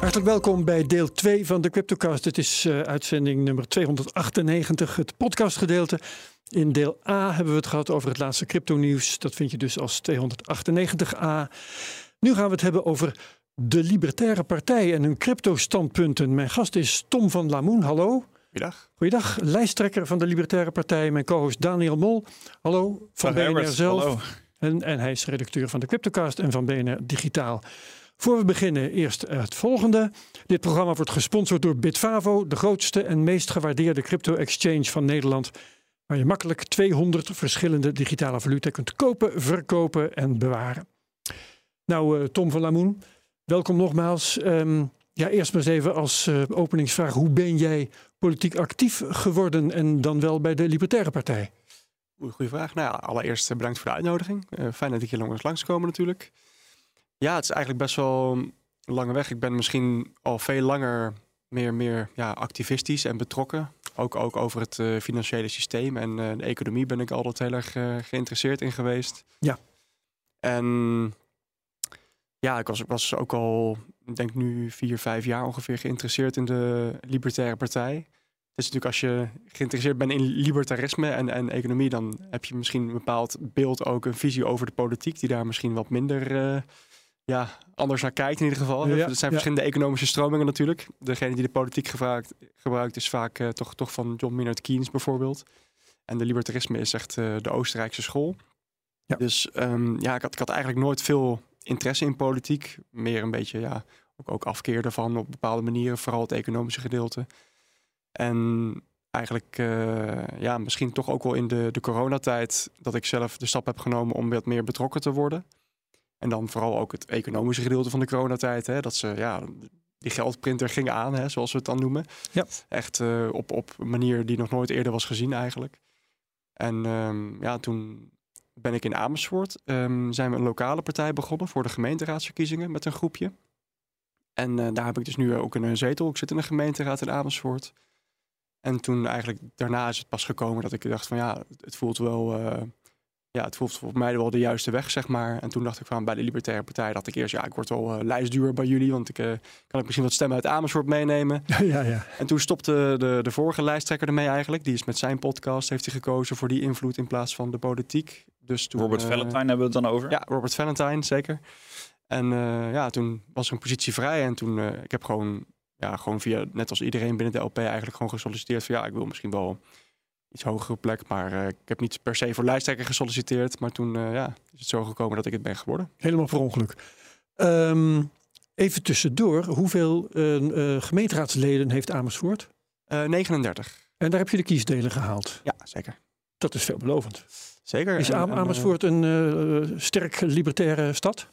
Hartelijk welkom bij deel 2 van de Cryptocast. Het is uh, uitzending nummer 298, het podcastgedeelte. In deel A hebben we het gehad over het laatste crypto-nieuws. Dat vind je dus als 298a. Nu gaan we het hebben over de Libertaire Partij en hun crypto-standpunten. Mijn gast is Tom van Lamoen. Hallo. Goeiedag. Goeiedag, lijsttrekker van de Libertaire Partij. Mijn co-host Daniel Mol. Hallo, van BNR Herbert. zelf. Hallo. En, en hij is redacteur van de Cryptocast en van BNR Digitaal. Voor we beginnen, eerst het volgende. Dit programma wordt gesponsord door Bitfavo, de grootste en meest gewaardeerde crypto-exchange van Nederland. Waar je makkelijk 200 verschillende digitale valuta kunt kopen, verkopen en bewaren. Nou, uh, Tom van Lamoen, welkom nogmaals. Um, ja, eerst maar eens even als uh, openingsvraag. Hoe ben jij politiek actief geworden en dan wel bij de Libertaire Partij? Goeie vraag. Nou allereerst eh, bedankt voor de uitnodiging. Fijn dat ik hier langs langskomen natuurlijk. Ja, het is eigenlijk best wel een lange weg. Ik ben misschien al veel langer meer, meer ja, activistisch en betrokken. Ook, ook over het uh, financiële systeem en uh, de economie ben ik altijd heel erg uh, geïnteresseerd in geweest. Ja. En ja, ik was, was ook al, ik denk nu vier, vijf jaar ongeveer geïnteresseerd in de Libertaire Partij. Het is natuurlijk als je geïnteresseerd bent in libertarisme en, en economie, dan heb je misschien een bepaald beeld, ook een visie over de politiek, die daar misschien wat minder ja, anders naar kijkt in ieder geval. Ja, er zijn verschillende economische stromingen natuurlijk. Degene die de politiek gebruikt, gebruikt is vaak uh, toch, toch van John Maynard Keynes bijvoorbeeld. En de libertarisme is echt uh, de Oostenrijkse school. Ja. Dus um, ja, ik had, ik had eigenlijk nooit veel interesse in politiek. Meer een beetje, ja, ook, ook afkeer ervan op bepaalde manieren. Vooral het economische gedeelte. En eigenlijk, uh, ja, misschien toch ook wel in de, de coronatijd... dat ik zelf de stap heb genomen om wat meer betrokken te worden... En dan vooral ook het economische gedeelte van de coronatijd. Hè, dat ze, ja, die geldprinter ging aan, hè, zoals we het dan noemen. Ja. Echt uh, op, op een manier die nog nooit eerder was gezien eigenlijk. En um, ja, toen ben ik in Amersfoort. Um, zijn we een lokale partij begonnen voor de gemeenteraadsverkiezingen met een groepje. En uh, daar heb ik dus nu ook een zetel. Ik zit in de gemeenteraad in Amersfoort. En toen eigenlijk daarna is het pas gekomen dat ik dacht van ja, het voelt wel... Uh, ja, het voelt voor mij wel de juiste weg, zeg maar. En toen dacht ik van bij de Libertaire Partij dat ik eerst, ja, ik word wel uh, lijstduur bij jullie, want ik uh, kan ik misschien wat stemmen uit Amersfoort meenemen. ja, ja. En toen stopte de, de vorige lijsttrekker ermee eigenlijk. Die is met zijn podcast, heeft hij gekozen voor die invloed in plaats van de politiek. Dus toen, Robert uh, Valentine hebben we het dan over? Ja, Robert Valentine, zeker. En ja, toen was er een positie vrij en toen, ik heb gewoon, ja, gewoon via, net als iedereen binnen de LP eigenlijk gewoon gesolliciteerd van ja, ik wil misschien wel iets hogere plek. Maar uh, ik heb niet per se voor lijsttrekker gesolliciteerd. Maar toen uh, ja, is het zo gekomen dat ik het ben geworden. Helemaal per ongeluk. Um, even tussendoor, hoeveel uh, gemeenteraadsleden heeft Amersfoort? 39. En daar heb je de kiesdelen gehaald? Ja, zeker. Dat is veelbelovend. Zeker. Is en, Amersfoort een sterk libertaire stad?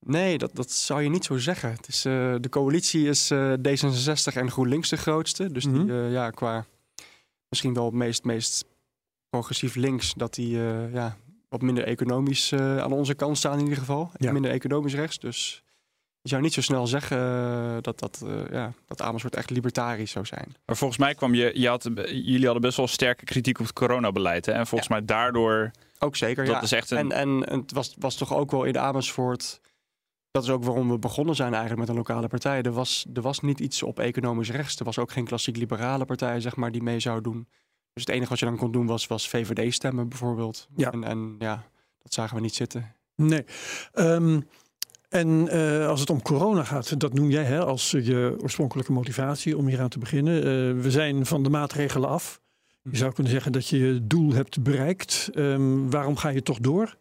Nee, dat, dat zou je niet zo zeggen. Het is, de coalitie is D66 en GroenLinks de grootste. Dus mm -hmm. die, ja, qua misschien wel het meest, meest progressief links, dat die uh, ja, wat minder economisch uh, aan onze kant staan in ieder geval. Ja. Minder economisch rechts. Dus je zou niet zo snel zeggen uh, dat, dat, ja, dat Amersfoort echt libertarisch zou zijn. Maar volgens mij kwam je, je had, jullie hadden best wel sterke kritiek op het coronabeleid. Hè? En volgens ja. mij daardoor... Ook zeker, dat ja. Is echt een... En, en het was, was toch ook wel in Amersfoort dat is ook waarom we begonnen zijn eigenlijk met een lokale partij. Er was, er was niet iets op economisch rechts. Er was ook geen klassiek liberale partij, zeg maar, die mee zou doen. Dus het enige wat je dan kon doen was, was VVD stemmen bijvoorbeeld. Ja. En, en ja, dat zagen we niet zitten. Nee. Um, en uh, als het om corona gaat, dat noem jij hè, als je oorspronkelijke motivatie om hier aan te beginnen. Uh, we zijn van de maatregelen af. Je zou kunnen zeggen dat je je doel hebt bereikt. Um, waarom ga je toch door?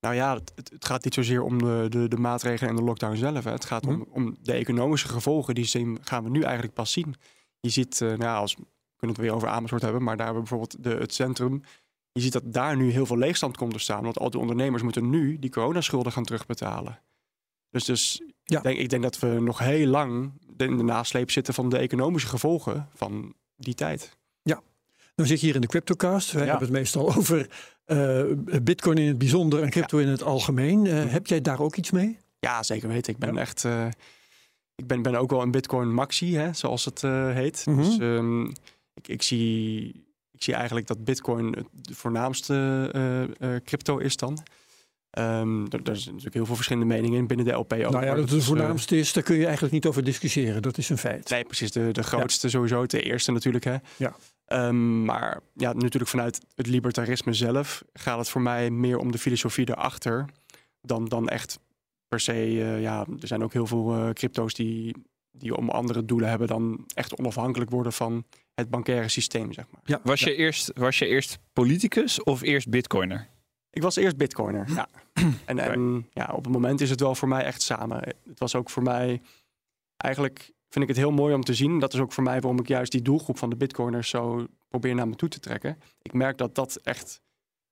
Nou ja, het, het, gaat niet zozeer om de, de, de, maatregelen en de lockdown zelf. Hè. Het gaat om, om de economische gevolgen. Die zien, gaan we nu eigenlijk pas zien. Je ziet, uh, nou ja, als, we kunnen het weer over Amersfoort hebben, maar daar hebben we bijvoorbeeld de, het centrum. Je ziet dat daar nu heel veel leegstand komt te staan. Want al die ondernemers moeten nu die coronaschulden gaan terugbetalen. Dus, dus ja. ik, denk, ik denk dat we nog heel lang in de nasleep zitten van de economische gevolgen van die tijd. Ja, nou zit je hier in de CryptoCast. Wij ja. hebben het meestal over uh, Bitcoin in het bijzonder en crypto ja. in het algemeen. Uh, heb jij daar ook iets mee? Ja, zeker weten. Ik ben ja. echt. Uh, ik ben, ben ook wel een Bitcoin maxi, hè, zoals het heet. Mm -hmm. Dus um, ik, ik, zie, ik zie eigenlijk dat Bitcoin de voornaamste crypto is dan. Um, er, er zijn natuurlijk heel veel verschillende meningen in binnen de LP. Ook, nou ja, dat de voornaamste is, daar kun je eigenlijk niet over discussiëren. Dat is een feit. Nee, precies. De, de grootste sowieso, de eerste natuurlijk. Hè. Ja. Um, maar ja, natuurlijk vanuit het libertarisme zelf gaat het voor mij meer om de filosofie erachter. Dan, dan echt per se, uh, ja, er zijn ook heel veel uh, crypto's die, die om andere doelen hebben dan echt onafhankelijk worden van het bankaire systeem, zeg maar. Ja, was, Je, eerst, was je eerst politicus of eerst bitcoiner? Ik was eerst bitcoiner, ja. En, en ja, op het moment is het wel voor mij echt samen. Het was ook voor mij, eigenlijk vind ik het heel mooi om te zien. Dat is ook voor mij waarom ik juist die doelgroep van de bitcoiners zo probeer naar me toe te trekken. Ik merk dat dat echt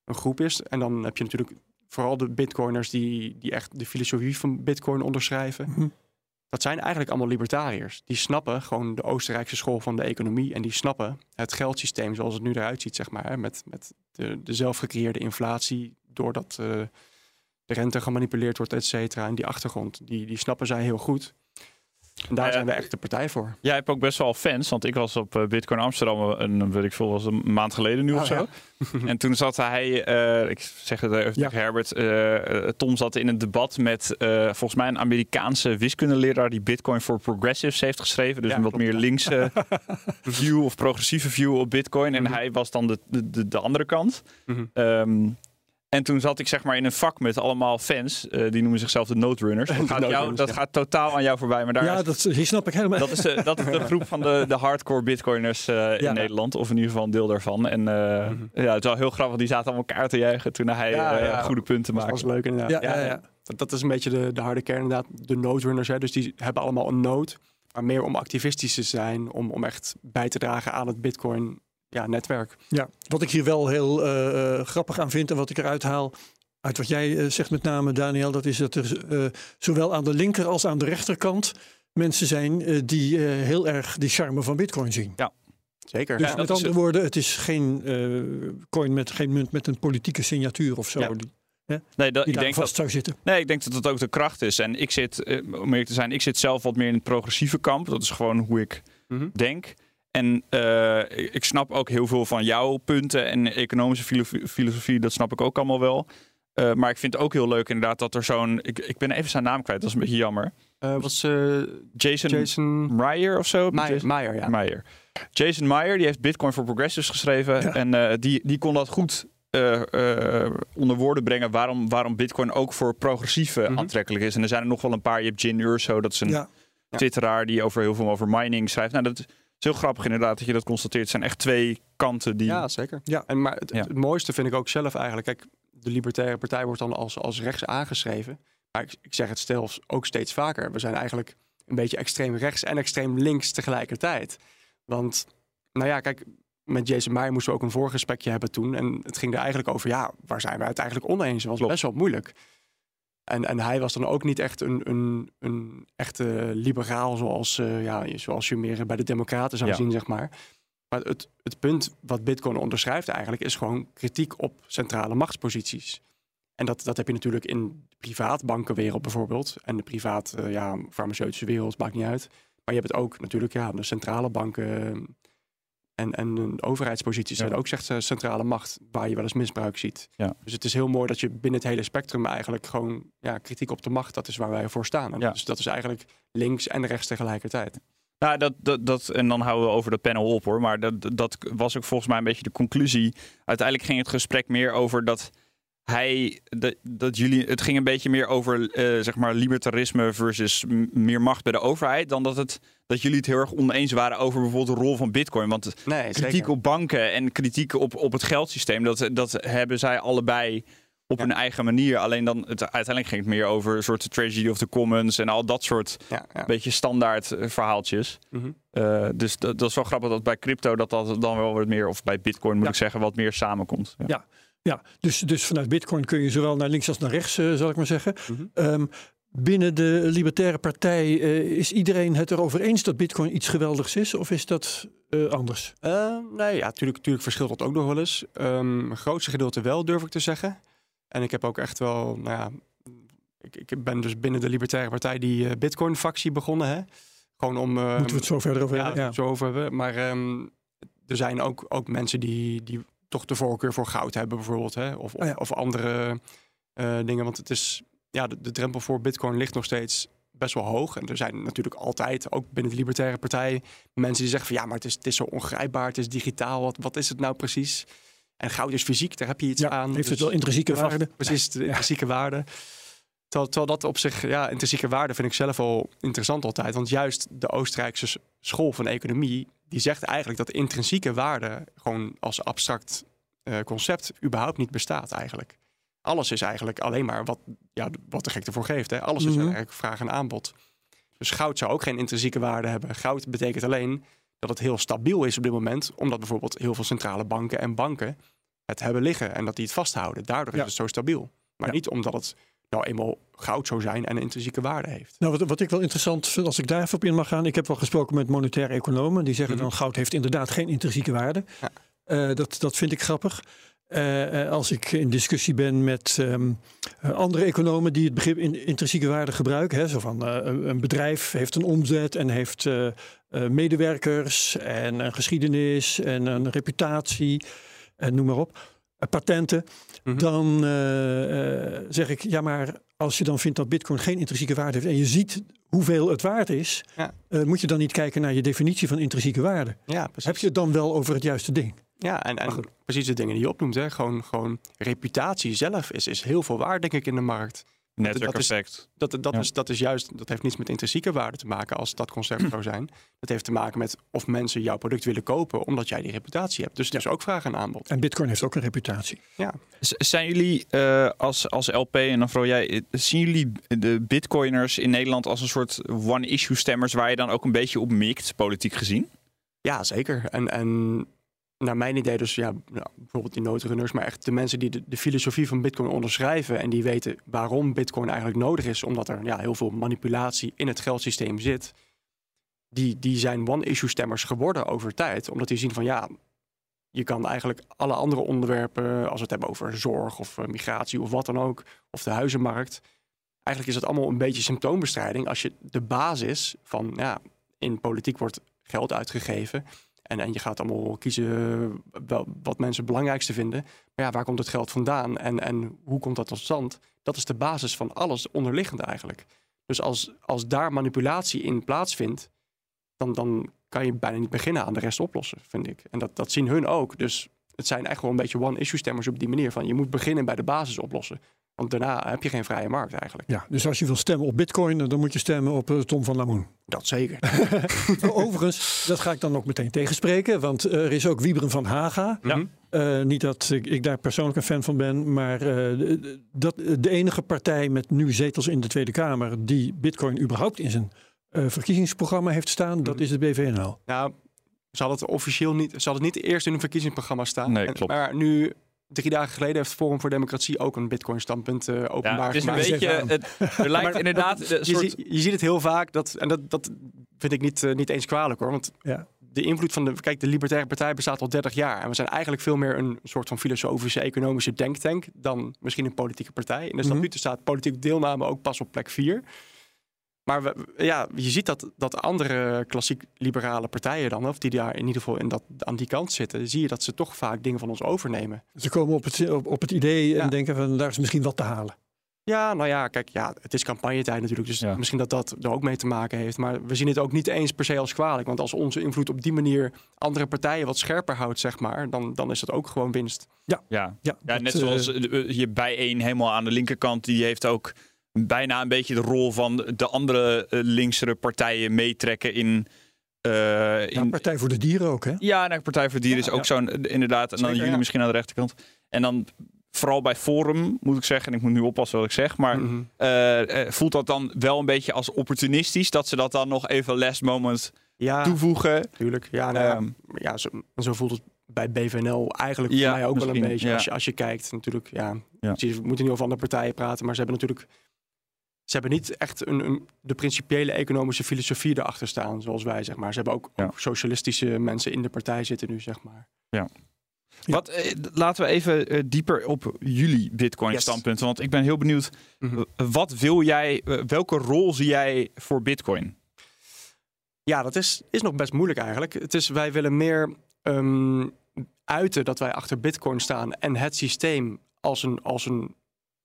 een groep is. En dan heb je natuurlijk vooral de bitcoiners die, die echt de filosofie van bitcoin onderschrijven. Mhm. Dat zijn eigenlijk allemaal libertariërs. Die snappen gewoon de Oostenrijkse school van de economie. En die snappen het geldsysteem zoals het nu eruit ziet, zeg maar. Hè, met, met de, de zelfgecreëerde inflatie, doordat uh, de rente gemanipuleerd wordt, et cetera. En die achtergrond, die, die snappen zij heel goed. En daar zijn we echt de partij voor. Jij hebt ook best wel fans, want ik was op eh, Bitcoin Amsterdam een, weet ik veel, was een maand geleden nu of oh, zo. en toen zat hij, uh, ik zeg het even tegen Herbert, uh, Tom zat in een debat met volgens mij een Amerikaanse wiskundeleraar die Bitcoin for Progressives heeft geschreven. Dus een wat meer linkse view of progressieve view op Bitcoin. En mhm. hij was dan de, de, de andere kant. Mm en toen zat ik zeg maar in een vak met allemaal fans. Uh, die noemen zichzelf de noodrunners. Dat, gaat, jou, dat gaat totaal aan jou voorbij. Maar daar ja, dat die snap ik helemaal. Dat is, de, dat is de groep van de, de hardcore bitcoiners uh, in Nederland. Of in ieder geval een deel daarvan. En uh, mm -hmm. ja, het is wel heel grappig. Die zaten allemaal elkaar te juichen toen hij ja, goede punten maakte. Dat was leuk inderdaad. Ja, ja, Dat, dat, is een beetje de, de harde kern inderdaad. De noodrunners. Hè. Dus die hebben allemaal een nood. Maar meer om activistisch te zijn. Om, om echt bij te dragen aan het bitcoin ja, netwerk. Ja, wat ik hier wel heel uh, grappig aan vind en wat ik eruit haal. Uit wat jij uh, zegt met name, Daniel, dat is dat er zowel aan de linker als aan de rechterkant mensen zijn die heel erg die charme van Bitcoin zien. Ja, zeker. Dus ja, met andere woorden, het is geen coin met geen munt met een politieke signatuur of zo. Ja. Die, nee, dat, ik denk vast dat, zou zitten. Nee, ik denk dat dat ook de kracht is. En ik zit, om eerlijk te zijn, ik zit zelf wat meer in het progressieve kamp. Dat is gewoon hoe ik mm denk. En uh, ik snap ook heel veel van jouw punten en economische filosofie, dat snap ik ook allemaal wel. Uh, maar ik vind het ook heel leuk inderdaad dat er zo'n... Ik, ik ben even zijn naam kwijt, dat is een beetje jammer. Uh, was Jason, Jason Meyer of zo? Meyer, ja. Meyer. Jason Meyer, die heeft Bitcoin for Progressives geschreven. En die, die kon dat goed onder woorden brengen waarom, waarom Bitcoin ook voor progressieve mm aantrekkelijk is. En er zijn er nog wel een paar. Je hebt Jin Urso, dat is een ja. twitteraar die over heel veel over mining schrijft. Nou, dat is heel grappig inderdaad dat je dat constateert. Het zijn echt twee kanten die... Ja, zeker. Ja. En, maar het, het, mooiste vind ik ook zelf eigenlijk... Kijk, de Libertaire Partij wordt dan als, als rechts aangeschreven. Maar ik, ik zeg het stel ook steeds vaker. We zijn eigenlijk een beetje extreem rechts en extreem links tegelijkertijd. Want, nou ja, kijk, met Jason Meyer moesten we ook een voorgesprekje hebben toen. En het ging er eigenlijk over, ja, waar zijn we het eigenlijk oneens? Het was best wel moeilijk. En, en hij was dan ook niet echt een, een, een echte liberaal zoals, uh, ja, zoals je meer bij de democraten zou zien, zeg maar. Maar het, het punt wat Bitcoin onderschrijft eigenlijk is gewoon kritiek op centrale machtsposities. En dat, dat heb je natuurlijk in de privaatbankenwereld bijvoorbeeld. En de privaat, uh, ja, farmaceutische wereld, maakt niet uit. Maar je hebt het ook natuurlijk, ja, de centrale banken en, en een overheidspositie zijn ook zegt centrale macht waar je wel eens misbruik ziet. Ja. Dus het is heel mooi dat je binnen het hele spectrum eigenlijk gewoon ja, kritiek op de macht, dat is waar wij voor staan. En ja. Dus dat is eigenlijk links en rechts tegelijkertijd. Nou, dat, dat, dat, en dan houden we over dat panel op hoor. Maar dat, dat was ook volgens mij een beetje de conclusie. Uiteindelijk ging het gesprek meer over dat hij, dat, dat jullie, het ging een beetje meer over uh, zeg maar libertarisme versus meer macht bij de overheid, dan dat, het, dat jullie het heel erg oneens waren over bijvoorbeeld de rol van Bitcoin. Want nee, kritiek op banken en kritiek op, op het geldsysteem, dat, dat hebben zij allebei op hun eigen manier. Alleen dan, het, uiteindelijk ging het meer over een soort tragedy of the commons en al dat soort ja, ja. beetje standaard eh, verhaaltjes. Mm uh, dus dat, dat, is wel grappig dat bij crypto dat dat dan wel wat meer, of bij Bitcoin moet ik zeggen, wat meer samenkomt. ja. Ja, dus, dus vanuit Bitcoin kun je zowel naar links als naar rechts, uh, zal ik maar zeggen. Mm -hmm. Binnen de Libertaire Partij uh, is iedereen het erover eens dat Bitcoin iets geweldigs is, of is dat uh, anders? nee, ja, natuurlijk verschilt dat ook nog wel eens. Um, het grootste gedeelte wel, durf ik te zeggen. En ik heb ook echt wel, nou ja, ik, ik ben dus binnen de Libertaire Partij die Bitcoin-factie begonnen. Hè? Gewoon om. Moeten we het zo verder over hebben? Ja, zo over hebben. Maar um, er zijn ook, ook mensen die, die toch de voorkeur voor goud hebben bijvoorbeeld. Hè? Of, of, oh of andere dingen. Want het is, ja, de, de drempel voor Bitcoin ligt nog steeds best wel hoog. En er zijn natuurlijk altijd, ook binnen de Libertaire Partij, mensen die zeggen van ja, maar het is, het is zo ongrijpbaar, het is digitaal. Wat, wat is het nou precies? En goud is fysiek, daar heb je iets aan. Heeft het dus wel intrinsieke waarde? Precies, de intrinsieke waarde. Terwijl, terwijl, dat op zich, ja, intrinsieke waarde vind ik zelf wel interessant altijd. Want juist de Oostenrijkse school van economie, die zegt eigenlijk dat intrinsieke waarde gewoon als abstract uh, concept überhaupt niet bestaat eigenlijk. Alles is eigenlijk alleen maar wat, ja, wat de gek ervoor geeft. Hè? Alles is mhm. eigenlijk vraag en aanbod. Dus goud zou ook geen intrinsieke waarde hebben. Goud betekent alleen dat het heel stabiel is op dit moment, omdat bijvoorbeeld heel veel centrale banken en banken het hebben liggen en dat die het vasthouden. Daardoor is het zo stabiel. Maar niet omdat het nou eenmaal goud zou zijn en een intrinsieke waarde heeft. Nou, wat, wat ik wel interessant vind, als ik daar even op in mag gaan. Ik heb wel gesproken met monetaire economen. Die zeggen mm dan goud heeft inderdaad geen intrinsieke waarde. Ja. Uh, dat, dat vind ik grappig. Uh, als ik in discussie ben met um, andere economen die het begrip in, intrinsieke waarde gebruiken. Hè, zo van uh, een bedrijf heeft een omzet en heeft medewerkers en een geschiedenis en een reputatie en noem maar op. patenten. Mhm. Dan zeg ik, ja maar als je dan vindt dat bitcoin geen intrinsieke waarde heeft en je ziet hoeveel het waard is, ja. moet je dan niet kijken naar je definitie van intrinsieke waarde. Ja, Heb je het dan wel over het juiste ding? Ja, en, en precies de dingen die je opnoemt. Hè. Gewoon, gewoon reputatie zelf is, is heel veel waard, denk ik, in de markt. Netwerk dat, is, dat, dat, is, dat is juist, dat heeft niets met intrinsieke waarde te maken als dat concept zou zijn. Dat heeft te maken met of mensen jouw product willen kopen omdat jij die reputatie hebt. Dus het is ook vraag en aanbod. En Bitcoin heeft ook een reputatie. Ja. zijn jullie uh, als, als LP en dan vooral jij, zien jullie de Bitcoiners in Nederland als een soort one-issue stemmers waar je dan ook een beetje op mikt, politiek gezien? Ja, zeker. En, en naar mijn idee dus ja, bijvoorbeeld die noodrunners, maar echt de mensen die de, de, filosofie van Bitcoin onderschrijven en die weten waarom Bitcoin eigenlijk nodig is, omdat er ja, heel veel manipulatie in het geldsysteem zit. Die, die zijn one-issue stemmers geworden over tijd, omdat die zien van ja, je kan eigenlijk alle andere onderwerpen, als we het hebben over zorg of eh, migratie of wat dan ook, of de huizenmarkt, eigenlijk is het allemaal een beetje symptoombestrijding als je de basis van ja, in politiek wordt geld uitgegeven en, en je gaat allemaal kiezen wel, wat mensen het belangrijkste vinden. Maar ja, waar komt het geld vandaan en, en hoe komt dat tot stand? Dat is de basis van alles onderliggend eigenlijk. Dus als, als daar manipulatie in plaatsvindt, dan, dan kan je bijna niet beginnen aan de rest oplossen, vind ik. En dat, dat zien hun ook. Dus het zijn echt wel een beetje one-issue stemmers op die manier van je moet beginnen bij de basis oplossen. Want daarna heb je geen vrije markt eigenlijk. Ja, dus als je wil stemmen op Bitcoin, dan moet je stemmen op uh, Tom van Lamoen. Dat zeker. Overigens, dat ga ik dan ook meteen tegenspreken, want er is ook Wieberen van Haga. Ja. Uh, niet dat ik, ik, daar persoonlijk een fan van ben, maar uh, dat, de enige partij met nu zetels in de Tweede Kamer die Bitcoin überhaupt in zijn verkiezingsprogramma heeft staan, dat mhm. is de BVNL. Nou, hadden het officieel niet, hadden het niet eerst in hun verkiezingsprogramma staan. Nee, klopt. maar nu Drie dagen geleden heeft Forum voor Democratie ook een Bitcoin-standpunt uh, openbaar ja, het is een beetje, het, er lijkt inderdaad. je, soort... je, ziet het heel vaak, dat, en dat, dat vind ik niet, uh, niet eens kwalijk hoor. Want ja. de invloed van de. Kijk, de Libertaire Partij bestaat al 30 jaar. En we zijn eigenlijk veel meer een soort van filosofische, economische denktank. dan misschien een politieke partij. In de mm -hmm. staat politieke deelname ook pas op plek 4. Maar we, ja, je ziet dat, dat andere klassiek liberale partijen dan, of die daar in ieder geval in dat, aan die kant zitten, zie je dat ze toch vaak dingen van ons overnemen. Ze komen op het, op, op het idee en denken van daar is misschien wat te halen. Ja, nou ja, kijk, ja, het is campagnetijd natuurlijk, dus misschien dat dat er ook mee te maken heeft. Maar we zien het ook niet eens per se als kwalijk, want als onze invloed op die manier andere partijen wat scherper houdt, zeg maar, dan, dan is dat ook gewoon winst. Ja, ja. ja, ja net zoals uh, je bijeen helemaal aan de linkerkant, die heeft ook bijna een beetje de rol van de andere uh, linksere partijen meetrekken in. Uh, in Partij voor de Dieren ook, hè? Ja, nou, Partij voor de Dieren is ook zo'n, inderdaad. En dan jullie misschien aan de rechterkant. En dan vooral bij Forum, moet ik zeggen, en ik moet nu oppassen wat ik zeg, maar mhm. eh, voelt dat dan wel een beetje als opportunistisch, dat ze dat dan nog even last moment ja, toevoegen? Tuurlijk, ja, nou, um, ja zo, zo, voelt het bij BVNL eigenlijk voor mij ook wel een beetje. Als, je, als je kijkt, natuurlijk, ja, ja. we moeten niet over andere partijen praten, maar ze hebben natuurlijk ze hebben niet echt een, een, de principiële economische filosofie erachter staan, zoals wij, zeg maar. Ze hebben ook, socialistische mensen in de partij zitten nu, zeg maar. Ja. Wat, eh, laten we even eh, dieper op jullie Bitcoin-standpunten. Want ik ben heel benieuwd. Mhm. Wat wil jij, welke rol zie jij voor Bitcoin? Ja, dat is, is nog best moeilijk eigenlijk. Het is, wij willen meer um, uiten dat wij achter Bitcoin staan en het systeem als een, als een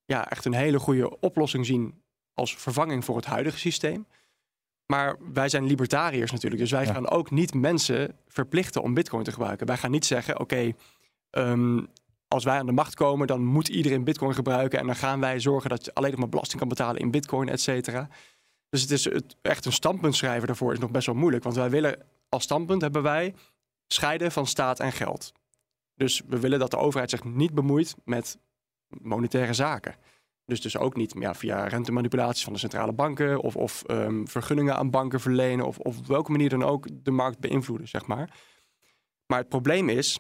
ja, echt een hele goede oplossing zien als vervanging voor het huidige systeem. Maar wij zijn libertariërs natuurlijk, dus wij gaan ook niet mensen verplichten om Bitcoin te gebruiken. Wij gaan niet zeggen: oké, ehm, als wij aan de macht komen, dan moet iedereen Bitcoin gebruiken en dan gaan wij zorgen dat je alleen nog maar belasting kan betalen in Bitcoin, et cetera. Dus het is het, echt een standpunt schrijven daarvoor is nog best wel moeilijk, want wij willen als standpunt hebben wij scheiden van staat en geld. Dus we willen dat de overheid zich niet bemoeit met monetaire zaken. Dus dus ook niet ja, via rentemanipulaties van de centrale banken of, of um, vergunningen aan banken verlenen of, of op welke manier dan ook de markt beïnvloeden, zeg maar. Maar het probleem is,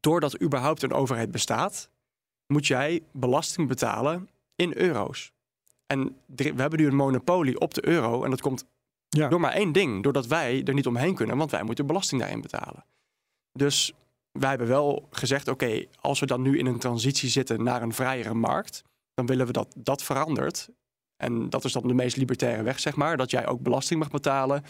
doordat überhaupt een overheid bestaat, moet jij belasting betalen in euro's. En we hebben nu een monopolie op de euro en dat komt ja. door maar één ding, doordat wij er niet omheen kunnen, want wij moeten belasting daarin betalen. Dus wij hebben wel gezegd, oké, als we dan nu in een transitie zitten naar een vrijere markt, dan willen we dat dat verandert. En dat is dan de meest libertaire weg, zeg maar. Dat jij ook belasting mag betalen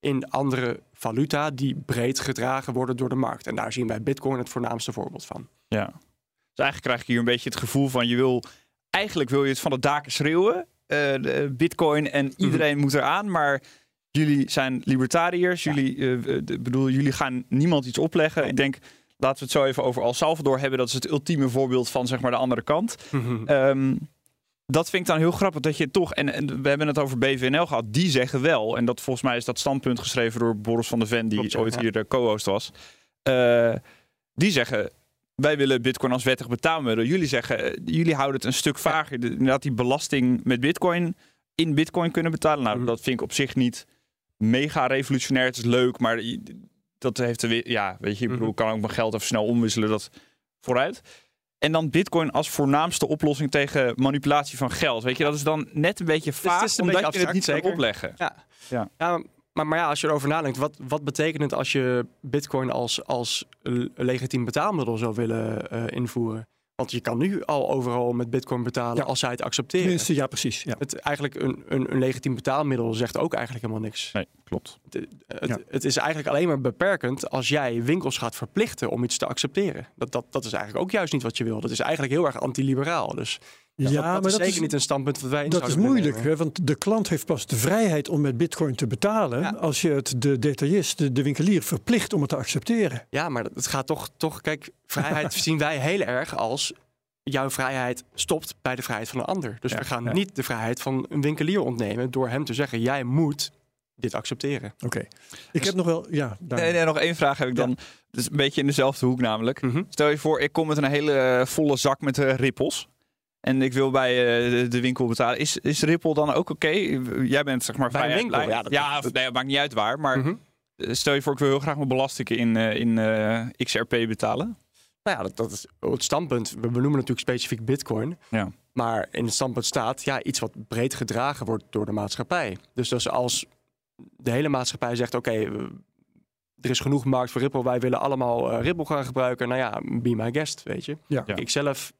in andere valuta die breed gedragen worden door de markt. En daar zien wij Bitcoin het voornaamste voorbeeld van. Ja. Dus eigenlijk krijg ik hier een beetje het gevoel van je wil, eigenlijk wil je het van de daken schreeuwen. Uh, Bitcoin en mhm. iedereen moet eraan, maar jullie zijn libertariërs. Jullie, uh, bedoel, jullie gaan niemand iets opleggen. Ik denk laten we het zo even over El Salvador hebben. Dat is het ultieme voorbeeld van zeg maar de andere kant. Mhm. Ehm, dat vind ik dan heel grappig dat je toch, en, en, we hebben het over BVNL gehad, die zeggen wel, en dat volgens mij is dat standpunt geschreven door Boris van der Ven, die ooit hier de co-host was. Uh, die zeggen, wij willen Bitcoin als wettig betaalmiddel. Jullie zeggen, eh, jullie houden het een stuk vager. Inderdaad, die belasting met Bitcoin in Bitcoin kunnen betalen. Nou, mhm. dat vind ik op zich niet mega revolutionair. Het is leuk, maar dat heeft de, ja, weet je, ik bedoel, mhm. kan ook mijn geld even snel omwisselen, dat vooruit. En dan Bitcoin als voornaamste oplossing tegen manipulatie van geld. Weet je, dat is dan net een beetje vaag, dus het omdat je het niet zeker opleggen. Ja. Ja. ja. maar, maar ja, als je erover nadenkt, wat, wat betekent het als je Bitcoin als, als legitiem betaalmiddel zou willen uh, invoeren? Want je kan nu al overal met bitcoin betalen als zij het accepteren. Tenminste, ja, precies. Ja. Het, eigenlijk een, een, een legitiem betaalmiddel zegt ook eigenlijk helemaal niks. Nee, klopt. Het, het, het, is eigenlijk alleen maar beperkend als jij winkels gaat verplichten om iets te accepteren. Dat, dat, dat is eigenlijk ook juist niet wat je wil. Dat is eigenlijk heel erg antiliberaal. Dus ja, dat, maar is zeker niet een standpunt wat wij Dat is moeilijk, hè, want de klant heeft pas de vrijheid om met bitcoin te betalen als je het de detailist, de, de, winkelier verplicht om het te accepteren. Ja, maar het gaat toch, toch kijk, vrijheid zien wij heel erg als jouw vrijheid stopt bij de vrijheid van een ander. Dus we gaan niet de vrijheid van een winkelier ontnemen door hem te zeggen: jij moet dit accepteren. Oké. Ik dus heb nog wel, ja. Nee, nee, nog één vraag heb ik dan. Dus een beetje in dezelfde hoek namelijk. Mhm. Stel je voor, ik kom met een hele volle zak met uh, rippels. En ik wil bij uh, de, winkel betalen. Is, is Ripple dan ook oké? Jij bent zeg maar bij een winkel. Ja, dat, ja nee, maakt niet uit waar. Maar mhm. stel je voor, ik wil heel graag mijn belastingen in, uh, in XRP betalen. Nou ja, dat, dat, is het standpunt. We benoemen natuurlijk specifiek Bitcoin. Ja. Maar in het standpunt staat ja, iets wat breed gedragen wordt door de maatschappij. Dus, dus als de hele maatschappij zegt: oké, er is genoeg markt voor Ripple, wij willen allemaal uh, Ripple gaan gebruiken. Nou ja, be my guest, weet je. Ja. Ik zelf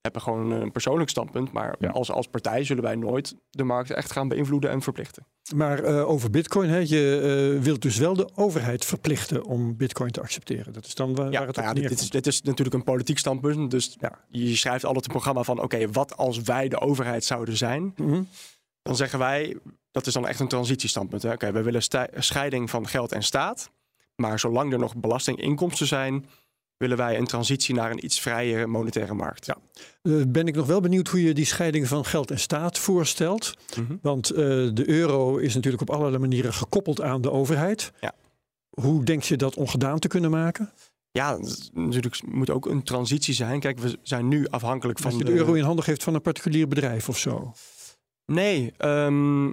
hebben gewoon een persoonlijk standpunt. Maar als, als partij zullen wij nooit de markt echt gaan beïnvloeden en verplichten. Maar uh, over bitcoin, hè, je uh, wilt dus wel de overheid verplichten om bitcoin te accepteren. Dat is dan waar, ja, het nou ja, dit, is, dit is natuurlijk een politiek standpunt. Dus ja. je schrijft altijd een programma van oké, wat als wij de overheid zouden zijn? Mm Dan zeggen wij, dat is dan echt een transitiestandpunt. Oké, we willen scheiding van geld en staat. Maar zolang er nog belastinginkomsten zijn, willen wij een transitie naar een iets vrijere monetaire markt. Ja. Uh, ben ik nog wel benieuwd hoe je die scheiding van geld en staat voorstelt. Mhm. Want uh, de euro is natuurlijk op allerlei manieren gekoppeld aan de overheid. Ja. Hoe denk je dat ongedaan te kunnen maken? Ja, natuurlijk moet ook een transitie zijn. Kijk, we zijn nu afhankelijk van. Je de, euro in handen geeft van een particulier bedrijf of zo? Nee, um,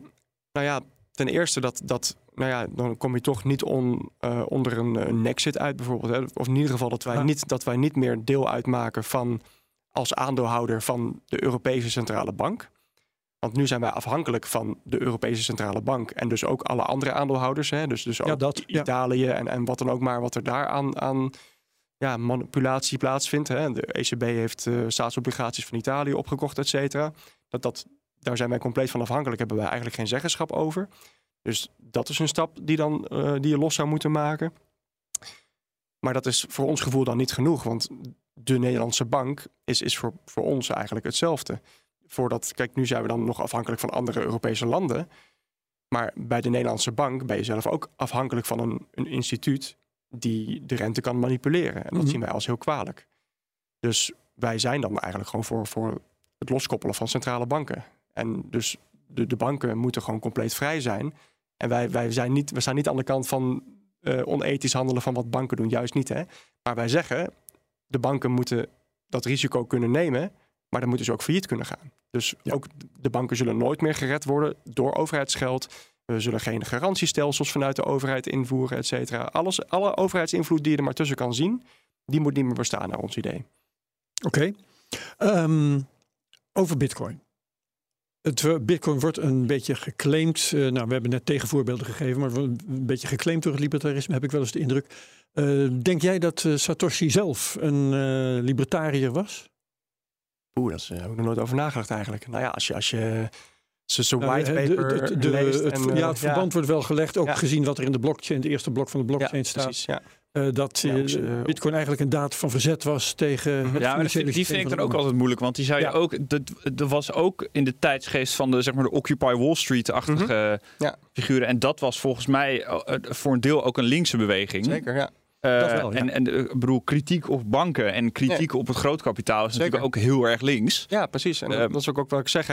nou ja, ten eerste dat, dat nou ja, dan kom je toch niet on, uh, onder een, een nexit uit bijvoorbeeld. Hè? Of in ieder geval dat wij, niet, dat wij niet meer deel uitmaken van als aandeelhouder van de Europese Centrale Bank. Want nu zijn wij afhankelijk van de Europese Centrale Bank en dus ook alle andere aandeelhouders. Hè? Dus, dus ook ja, dat, Italië en, en wat dan ook maar wat er daar aan, aan ja, manipulatie plaatsvindt. Hè? De ECB heeft uh, staatsobligaties van Italië opgekocht, et cetera. Dat, dat, daar zijn wij compleet van afhankelijk, hebben wij eigenlijk geen zeggenschap over. Dus dat is een stap die, dan, uh, die je los zou moeten maken. Maar dat is voor ons gevoel dan niet genoeg. Want de Nederlandse bank is, is voor, voor ons eigenlijk hetzelfde. Voordat, kijk, nu zijn we dan nog afhankelijk van andere Europese landen. Maar bij de Nederlandse bank ben je zelf ook afhankelijk van een, een instituut die de rente kan manipuleren. En dat mhm. zien wij als heel kwalijk. Dus wij zijn dan eigenlijk gewoon voor, voor het loskoppelen van centrale banken. En dus de, de banken moeten gewoon compleet vrij zijn. En wij, wij zijn niet, we staan niet aan de kant van uh, onethisch handelen van wat banken doen. Juist niet. Hè? Maar wij zeggen, de banken moeten dat risico kunnen nemen. Maar dan moeten ze ook failliet kunnen gaan. Dus ook de banken zullen nooit meer gered worden door overheidsgeld. We zullen geen garantiestelsels vanuit de overheid invoeren, et cetera. Alles, alle overheidsinvloed die je er maar tussen kan zien, die moet niet meer bestaan naar ons idee. Oké. Ehm, over Bitcoin. Het eh, Bitcoin wordt een beetje geclaimd. Uh, nou, we hebben net tegenvoorbeelden gegeven, maar een beetje geclaimd door het libertarisme, heb ik wel eens de indruk. Uh, denk jij dat Satoshi zelf een libertariër was? Oeh, daar heb ik nog nooit over nagedacht eigenlijk. Nou ja, als je, als je zijn whitepaper de, leest. En, ja, het verband wordt wel gelegd, ook gezien wat er in de blockchain, het eerste blok van de blockchain staat. Precies, ja. Uh, dat uh, Bitcoin eigenlijk een daad van verzet was tegen mhm. het ja, die, die vind ik dan ook altijd moeilijk, want die zou je ook, dat, er was ook in de tijdsgeest van de zeg maar de Occupy Wall Street-achtige mhm. figuren, en dat was volgens mij voor een deel ook een linkse beweging. Zeker, ja. Uh, En, en uh, bedoel, kritiek op banken en kritiek op het grootkapitaal is natuurlijk ook heel erg links. Ja, precies. En uh, dat is ook, ook wat ik zeg.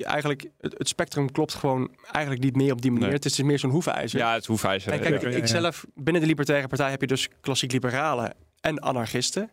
Eigenlijk, het, spectrum klopt gewoon eigenlijk niet meer op die manier. Het is meer zo'n hoefijzer. Ja, het hoefijzer. En kijk, ik zelf, binnen de Libertaire Partij heb je dus klassiek liberalen en anarchisten.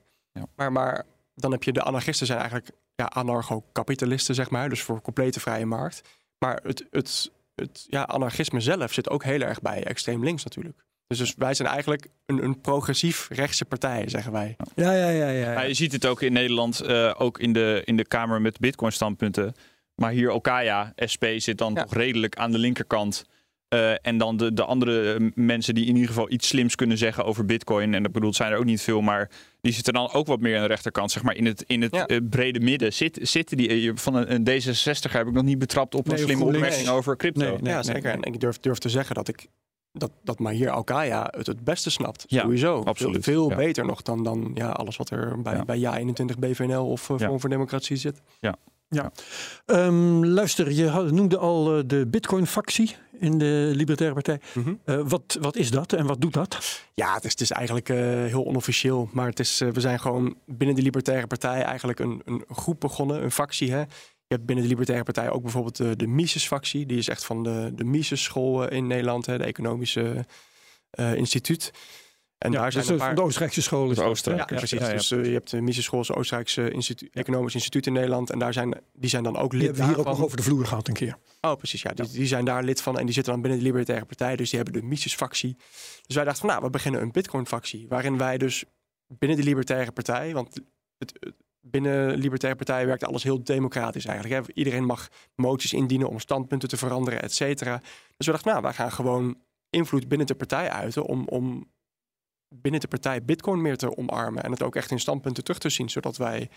Maar, maar dan heb je de anarchisten zijn eigenlijk ja, anarcho-kapitalisten, zeg maar. Dus voor complete vrije markt. Maar het, het, het ja, anarchisme zelf zit ook heel erg bij extreem links natuurlijk. Dus, dus, wij zijn eigenlijk een, een, progressief rechtse partij, zeggen wij. Ja, ja, ja. ja, ja. je ziet het ook in Nederland, uh, ook in de, in de Kamer met Bitcoin-standpunten. Maar hier Okaya, SP, zit dan toch redelijk aan de linkerkant. Uh, en dan de, de andere eh, mensen die in ieder geval iets slims kunnen zeggen over Bitcoin. En dat bedoelt zijn er ook niet veel, maar die zitten dan ook wat meer aan de rechterkant. Zeg maar in het, in het ja. brede midden. Zit, zitten die van een, een D66 heb ik nog niet betrapt op een slimme opmerking over crypto. Nee, nee, ja, zeker. En ik durf, durf te zeggen dat ik dat, dat Mahir Alkaya het het beste snapt. Ja, sowieso. Absoluut. Veel, beter nog dan, dan ja, alles wat er bij, ja. bij Ja21 BVNL of uh, Forum voor Democratie zit. Ja. Ja. Um, luister, je noemde al uh, de Bitcoin-factie in de Libertaire Partij. Mm -hmm. uh, wat, wat is dat en wat doet dat? Ja, het is, het is eigenlijk uh, heel onofficieel. Maar het is, we zijn gewoon binnen de Libertaire Partij eigenlijk een, een groep begonnen, een factie. Hè? Je hebt binnen de Libertaire Partij ook bijvoorbeeld de, de Mises-factie. Die is echt van de, de Mises-school in Nederland, hè, de economische uh, instituut. En daar zijn dus een paar... de Oostenrijkse school. Is Oostenrijk, ja, precies. Ja, dus uh, je hebt de Mises School, Oostenrijkse instituut, Economisch Instituut in Nederland. En daar zijn, die zijn dan ook lid. Die hebben we hier ook nog over de vloer gehad een keer. Oh, precies. Ja, die, die, zijn daar lid van en die zitten dan binnen de Libertaire Partij. Dus die hebben de Mises-factie. Dus wij dachten van, nou, we beginnen een Bitcoin-factie. Waarin wij dus binnen de Libertaire Partij, want het, binnen Libertaire Partij werkt alles heel democratisch eigenlijk. Hè. Iedereen mag moties indienen om standpunten te veranderen, et cetera. Dus we dachten, nou, wij gaan gewoon invloed binnen de partij uiten om, om binnen de partij Bitcoin meer te omarmen en het ook echt in standpunten terug te zien, zodat wij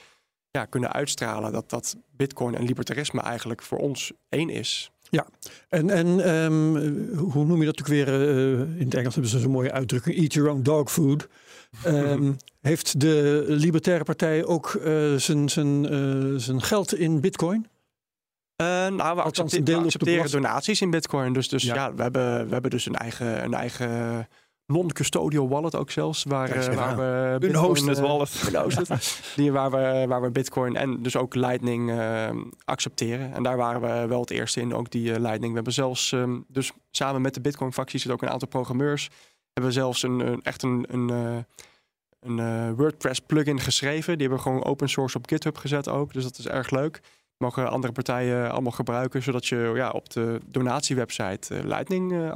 ja, kunnen uitstralen dat, dat Bitcoin en libertarisme eigenlijk voor ons één is. Ja, en, en um, hoe noem je dat ook weer? Uh, in het Engels hebben ze zo'n mooie uitdrukking: eat your own dog food. Um, heeft de Libertaire Partij ook uh, zijn, zijn, uh, zijn geld in Bitcoin? Uh, nou, we, accepteren, we accepteren donaties in Bitcoin. Dus, dus ja. ja, we, hebben, we hebben dus een eigen, een eigen non-custodial wallet ook zelfs. Waar, uh, waar we Bitcoin, een hosted wallet. die, waar, we, waar we Bitcoin en dus ook Lightning uh, accepteren. En daar waren we wel het eerste in, ook die Lightning. We hebben zelfs, um, dus samen met de Bitcoin-factie zitten ook een aantal programmeurs. Hebben zelfs een, een echt een, een, een WordPress plugin geschreven. Die hebben we gewoon open source op GitHub gezet ook. Dus dat is erg leuk mogen andere partijen allemaal gebruiken, zodat je ja, op de donatiewebsite Lightning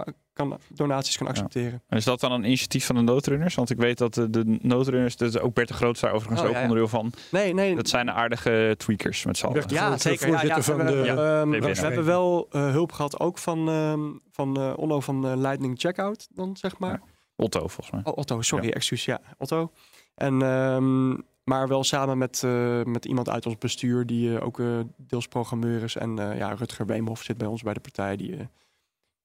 kan, donaties kan accepteren. En is dat dan een initiatief van de noodrunners? Want ik weet dat de, de noodrunners, dus ook Bert de Groot daar overigens oh, ook onderdeel van. Nee, nee. Dat zijn aardige tweakers met z'n allen. Ja, zeker. Ja, ja, we, de, um, we, hebben wel uh, hulp gehad ook van, um, van uh, Onno van uh, Lightning Checkout dan, zeg maar. Otto, volgens mij. Oh, Otto, sorry, excuus. Ja, Otto. En, um, maar wel samen met, met iemand uit ons bestuur, die ook deels programmeur is. En ja, Rutger Weemhoff zit bij ons bij de partij, die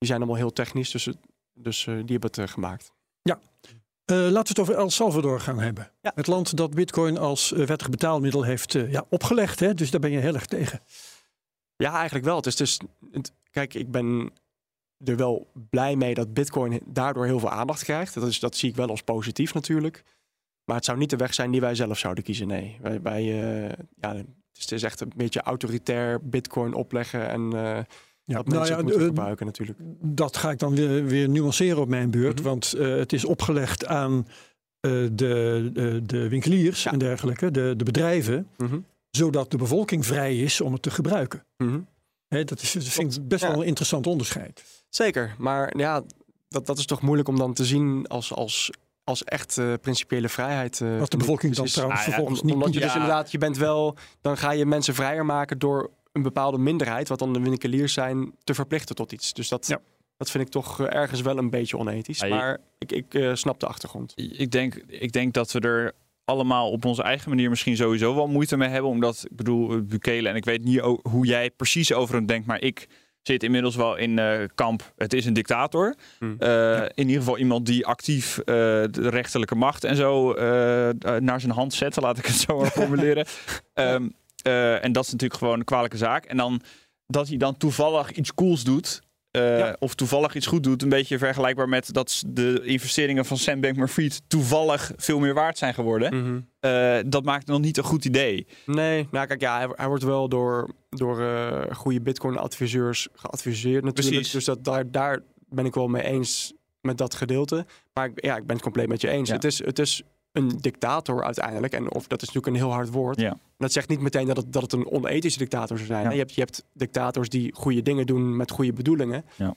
die zijn allemaal heel technisch, dus, dus uh, die hebben het uh, gemaakt. Ja. laten we het over El Salvador gaan hebben. Het land dat bitcoin als wettig betaalmiddel heeft ja, opgelegd. Hè? Dus daar ben je heel erg tegen. Ja, eigenlijk wel. Het is dus, kijk, ik ben er wel blij mee dat Bitcoin daardoor heel veel aandacht krijgt. Dat, is, dat zie ik wel als positief natuurlijk. Maar het zou niet de weg zijn die wij zelf zouden kiezen. Nee, wij, wij ja, het is echt een beetje autoritair Bitcoin opleggen en ja, dat nou ja, moeten gebruiken natuurlijk. Dat ga ik dan weer, weer nuanceren op mijn beurt, mhm. want uh, het is opgelegd aan de, de, de, winkeliers en dergelijke, de, de bedrijven, mhm. zodat de bevolking vrij is om het te gebruiken. Mm dat, is, dat vind ik best wel een interessant onderscheid. Zeker, maar ja, dat, dat is toch moeilijk om dan te zien als, als, als echt uh, principiële vrijheid. Uh, Wat de bevolking dan trouwens ah, vervolgens niet Omdat je dus inderdaad, je bent wel, dan ga je mensen vrijer maken door een bepaalde minderheid, wat dan de winkeliers zijn, te verplichten tot iets. Dus dat, dat vind ik toch eh, ergens wel een beetje onethisch. maar ik, ik snap de achtergrond. Ik denk, ik denk dat we er allemaal op onze eigen manier misschien sowieso wel moeite mee hebben. Omdat, ik bedoel, Bukele, en ik weet niet hoe jij precies over hem denkt, maar ik zit inmiddels wel in uh, kamp. Het is een dictator. Hmm. Uh, In ieder geval iemand die actief uh, de rechterlijke macht en zo naar zijn hand zet. Laat ik het zo maar formuleren. um, en dat is natuurlijk gewoon een kwalijke zaak. En dan dat hij dan toevallig iets cools doet. Uh, of toevallig iets goed doet. Een beetje vergelijkbaar met dat de investeringen van Sam Bankman-Fried toevallig veel meer waard zijn geworden. Mhm. uh, dat maakt nog niet een goed idee. Nee, nou kijk, ja, hij, hij wordt wel door, door goede Bitcoin-adviseurs geadviseerd natuurlijk. Precies. Dus dat, daar, daar ben ik wel mee eens met dat gedeelte. Maar ja, ik ben het compleet met je eens. Het, is, het is een dictator uiteindelijk. En of dat is natuurlijk een heel hard woord. Ja. Dat zegt niet meteen dat het, dat het een onethische dictator zou zijn. Je, hebt, je hebt dictators die goede dingen doen met goede bedoelingen. Ja.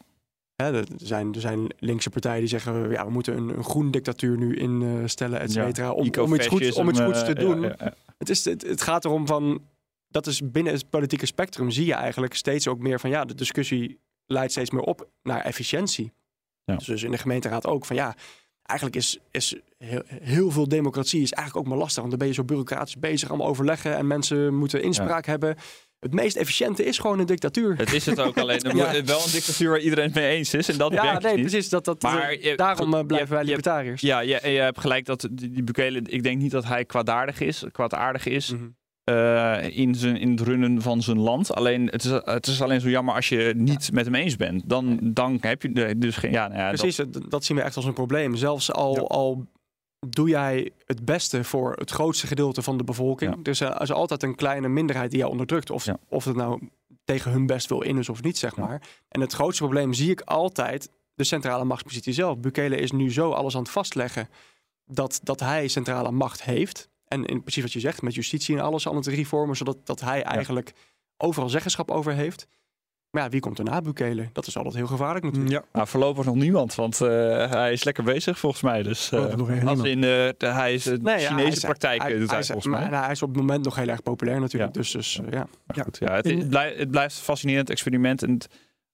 Hè, er, zijn, er zijn linkse partijen die zeggen, ja, we moeten een, een groen dictatuur nu instellen, et cetera. Om, om, iets goeds, om iets goeds te eh, doen. Het, is, het, het gaat erom van, dat is binnen het politieke spectrum zie je eigenlijk steeds ook meer van, ja, de discussie leidt steeds meer op naar efficiëntie. Dus, dus in de gemeenteraad ook van, ja, eigenlijk is, is heel, heel, veel democratie is eigenlijk ook maar lastig. Want dan ben je zo bureaucratisch bezig, allemaal overleggen en mensen moeten inspraak hebben. Het meest efficiënte is gewoon een dictatuur. Het is het ook alleen. ja. Wel een dictatuur waar iedereen het mee eens is. En dat ja, nee, precies. Dat, dat, maar daarom je, blijven wij libertariërs. Ja, je, je, hebt gelijk dat die Bukele... Ik denk niet dat hij kwaadaardig is. Kwaadaardig is. Mhm. Uh, in, zijn, in het runnen van zijn land. Alleen het is, het is alleen zo jammer als je niet met hem eens bent. Dan, dan heb je dus geen. Ja, nou ja, Precies, dat... dat... zien we echt als een probleem. Zelfs al, al doe jij het beste voor het grootste gedeelte van de bevolking. Dus er is altijd een kleine minderheid die jou onderdrukt. Of, of het nou tegen hun best wil in is of niet, zeg maar. En het grootste probleem zie ik altijd de centrale machtspositie zelf. Bukele is nu zo alles aan het vastleggen dat, dat hij centrale macht heeft. En in precies wat je zegt, met justitie en alles aan het reformen, zodat dat hij eigenlijk overal zeggenschap over heeft. Maar ja, wie komt er na Bukele? Dat is altijd heel gevaarlijk natuurlijk. Ja. Nou, voorlopig nog niemand, want uh, hij is lekker bezig volgens mij. Dus uh, als in, uh, hij is de nee, Chinese ja, praktijk hij, doet hij, volgens mij. Nou, hij is op het moment nog heel erg populair natuurlijk. Ja. Dus, dus ja. ja. Goed, ja. Het, het, blijft, het blijft een fascinerend experiment. En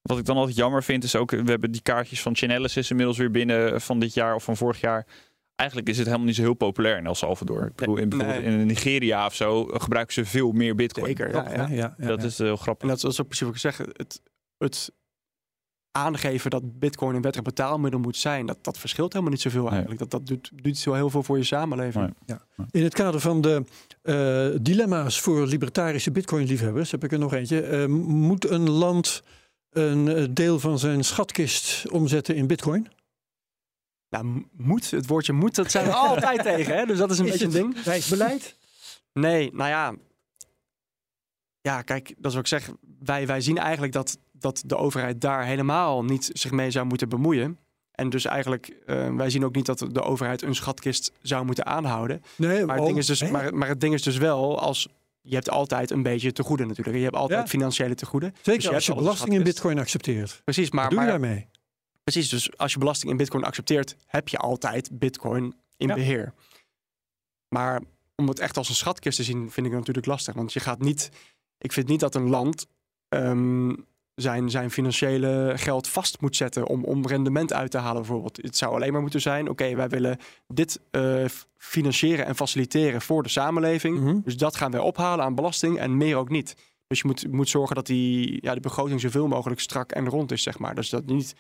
wat ik dan altijd jammer vind is ook, we hebben die kaartjes van Chainalysis inmiddels weer binnen van dit jaar of van vorig jaar eigenlijk is het helemaal niet zo heel populair in El Salvador. Ik bedoel, in, bijvoorbeeld in Nigeria of zo gebruiken ze veel meer bitcoin. Zeker, ja, ja, ja, Dat is heel grappig. En dat is ook precies wat ik zeg. Het, het aangeven dat bitcoin een wettig betaalmiddel moet zijn, dat, dat verschilt helemaal niet zoveel eigenlijk. Dat, dat doet, doet zo heel veel voor je samenleving. Ja. In het kader van de uh, dilemma's voor libertarische bitcoin-liefhebbers heb ik er nog eentje. Uh, moet een land een eh, deel van zijn schatkist omzetten in bitcoin? Nou, moet, het woordje moet, dat zijn we altijd tegen. Hè? Dus dat is een beetje een ding. Rijksbeleid? Nee, nou ja. Ja, kijk, dat is wat ik zeg. Wij, wij zien eigenlijk dat, dat de overheid daar helemaal niet zich mee zou moeten bemoeien. En dus eigenlijk, uh, wij zien ook niet dat de overheid een schatkist zou moeten aanhouden. Nee, maar, het ding is dus, maar, maar het ding is dus wel, als je hebt altijd een beetje te goede natuurlijk. Je hebt altijd financiële tegoeden. Zeker dus je als je belasting in bitcoin accepteert. Precies, maar... Wat doe je daarmee? Precies, dus als je belasting in bitcoin accepteert, heb je altijd bitcoin in beheer. Maar om het echt als een schatkist te zien, vind ik natuurlijk lastig. Want je gaat niet. Ik vind niet dat een land ehm, zijn, zijn financiële geld vast moet zetten om, om rendement uit te halen, bijvoorbeeld. Het zou alleen maar moeten zijn: oké, wij willen dit uh, financieren en faciliteren voor de samenleving. Mhm. Dus dat gaan wij ophalen aan belasting en meer ook niet. Dus je moet, moet zorgen dat die, ja, de begroting zoveel mogelijk strak en rond is, zeg maar. Dus dat niet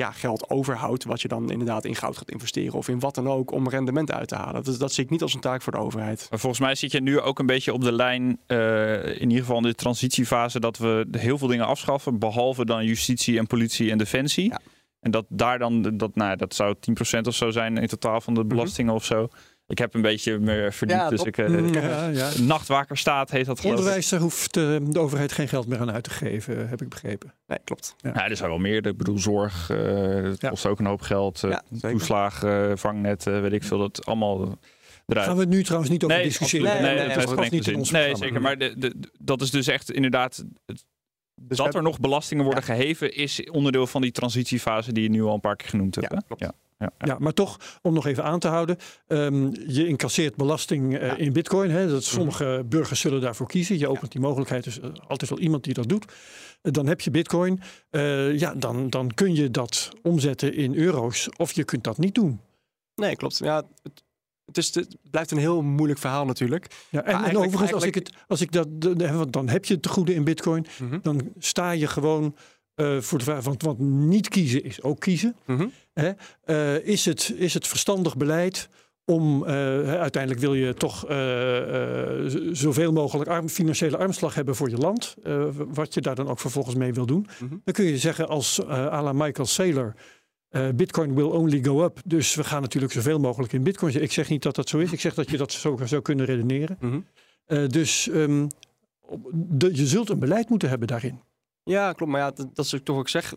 ja, geld overhoudt, wat je dan inderdaad in goud gaat investeren of in wat dan ook om rendement uit te halen. Dat, dat zie ik niet als een taak voor de overheid. Maar volgens mij zit je nu ook een beetje op de lijn, uh, in ieder geval in de transitiefase, dat we heel veel dingen afschaffen, behalve dan justitie en politie en defensie. Ja. En dat daar dan, dat, nou, dat zou 10% of zo zijn in totaal van de mhm. belastingen of zo. Ik heb een beetje meer verdiept, dus ik, uh, ja, ja. nachtwakerstaat heet dat Onderwijs, daar hoeft uh, de overheid geen geld meer aan uit te geven, heb ik begrepen. Nee, klopt. Ja. er zijn wel meer. Ik bedoel, zorg, uh, kost ook een hoop geld. toeslag, vangnet, weet ik veel. Dat allemaal eruit. Gaan we het nu trouwens niet over nee, discussiëren? Nee, nee, nee, nee, nee, niet in nee zeker. Maar de, de, dat is dus echt inderdaad... Dus dat er nog belastingen worden geheven is onderdeel van die transitiefase die je nu al een paar keer genoemd hebt. Ja, klopt. Ja maar toch, om nog even aan te houden. Um, je incasseert belasting uh, in bitcoin. Hè, dat sommige mhm. burgers zullen daarvoor kiezen. Je opent die mogelijkheid. Dus uh, altijd wel iemand die dat doet. Uh, dan heb je bitcoin. ja, dan, dan kun je dat omzetten in euro's. Of je kunt dat niet doen. Nee, klopt. Ja, het, het, is, het blijft een heel moeilijk verhaal natuurlijk. Ja, en, en overigens, als ik, het, als ik dat, dan heb je het goede in bitcoin. Mm -hmm. Dan sta je gewoon uh, voor de vraag, want, want niet kiezen is ook kiezen. Mhm. Hè? Uh, is, het, is het verstandig beleid om, uh, uiteindelijk wil je toch zoveel mogelijk arm, financiële armslag hebben voor je land, wat je daar dan ook vervolgens mee wil doen. Mhm. Dan kun je zeggen als à la Michael Saylor, Bitcoin will only go up. Dus we gaan natuurlijk zoveel mogelijk in Bitcoin. Ik zeg niet dat dat zo is. Ik zeg dat je dat zo zou kunnen redeneren. Mhm. dus um, de, je zult een beleid moeten hebben daarin. Ja, klopt. Maar ja, dat, dat is toch ook zeg.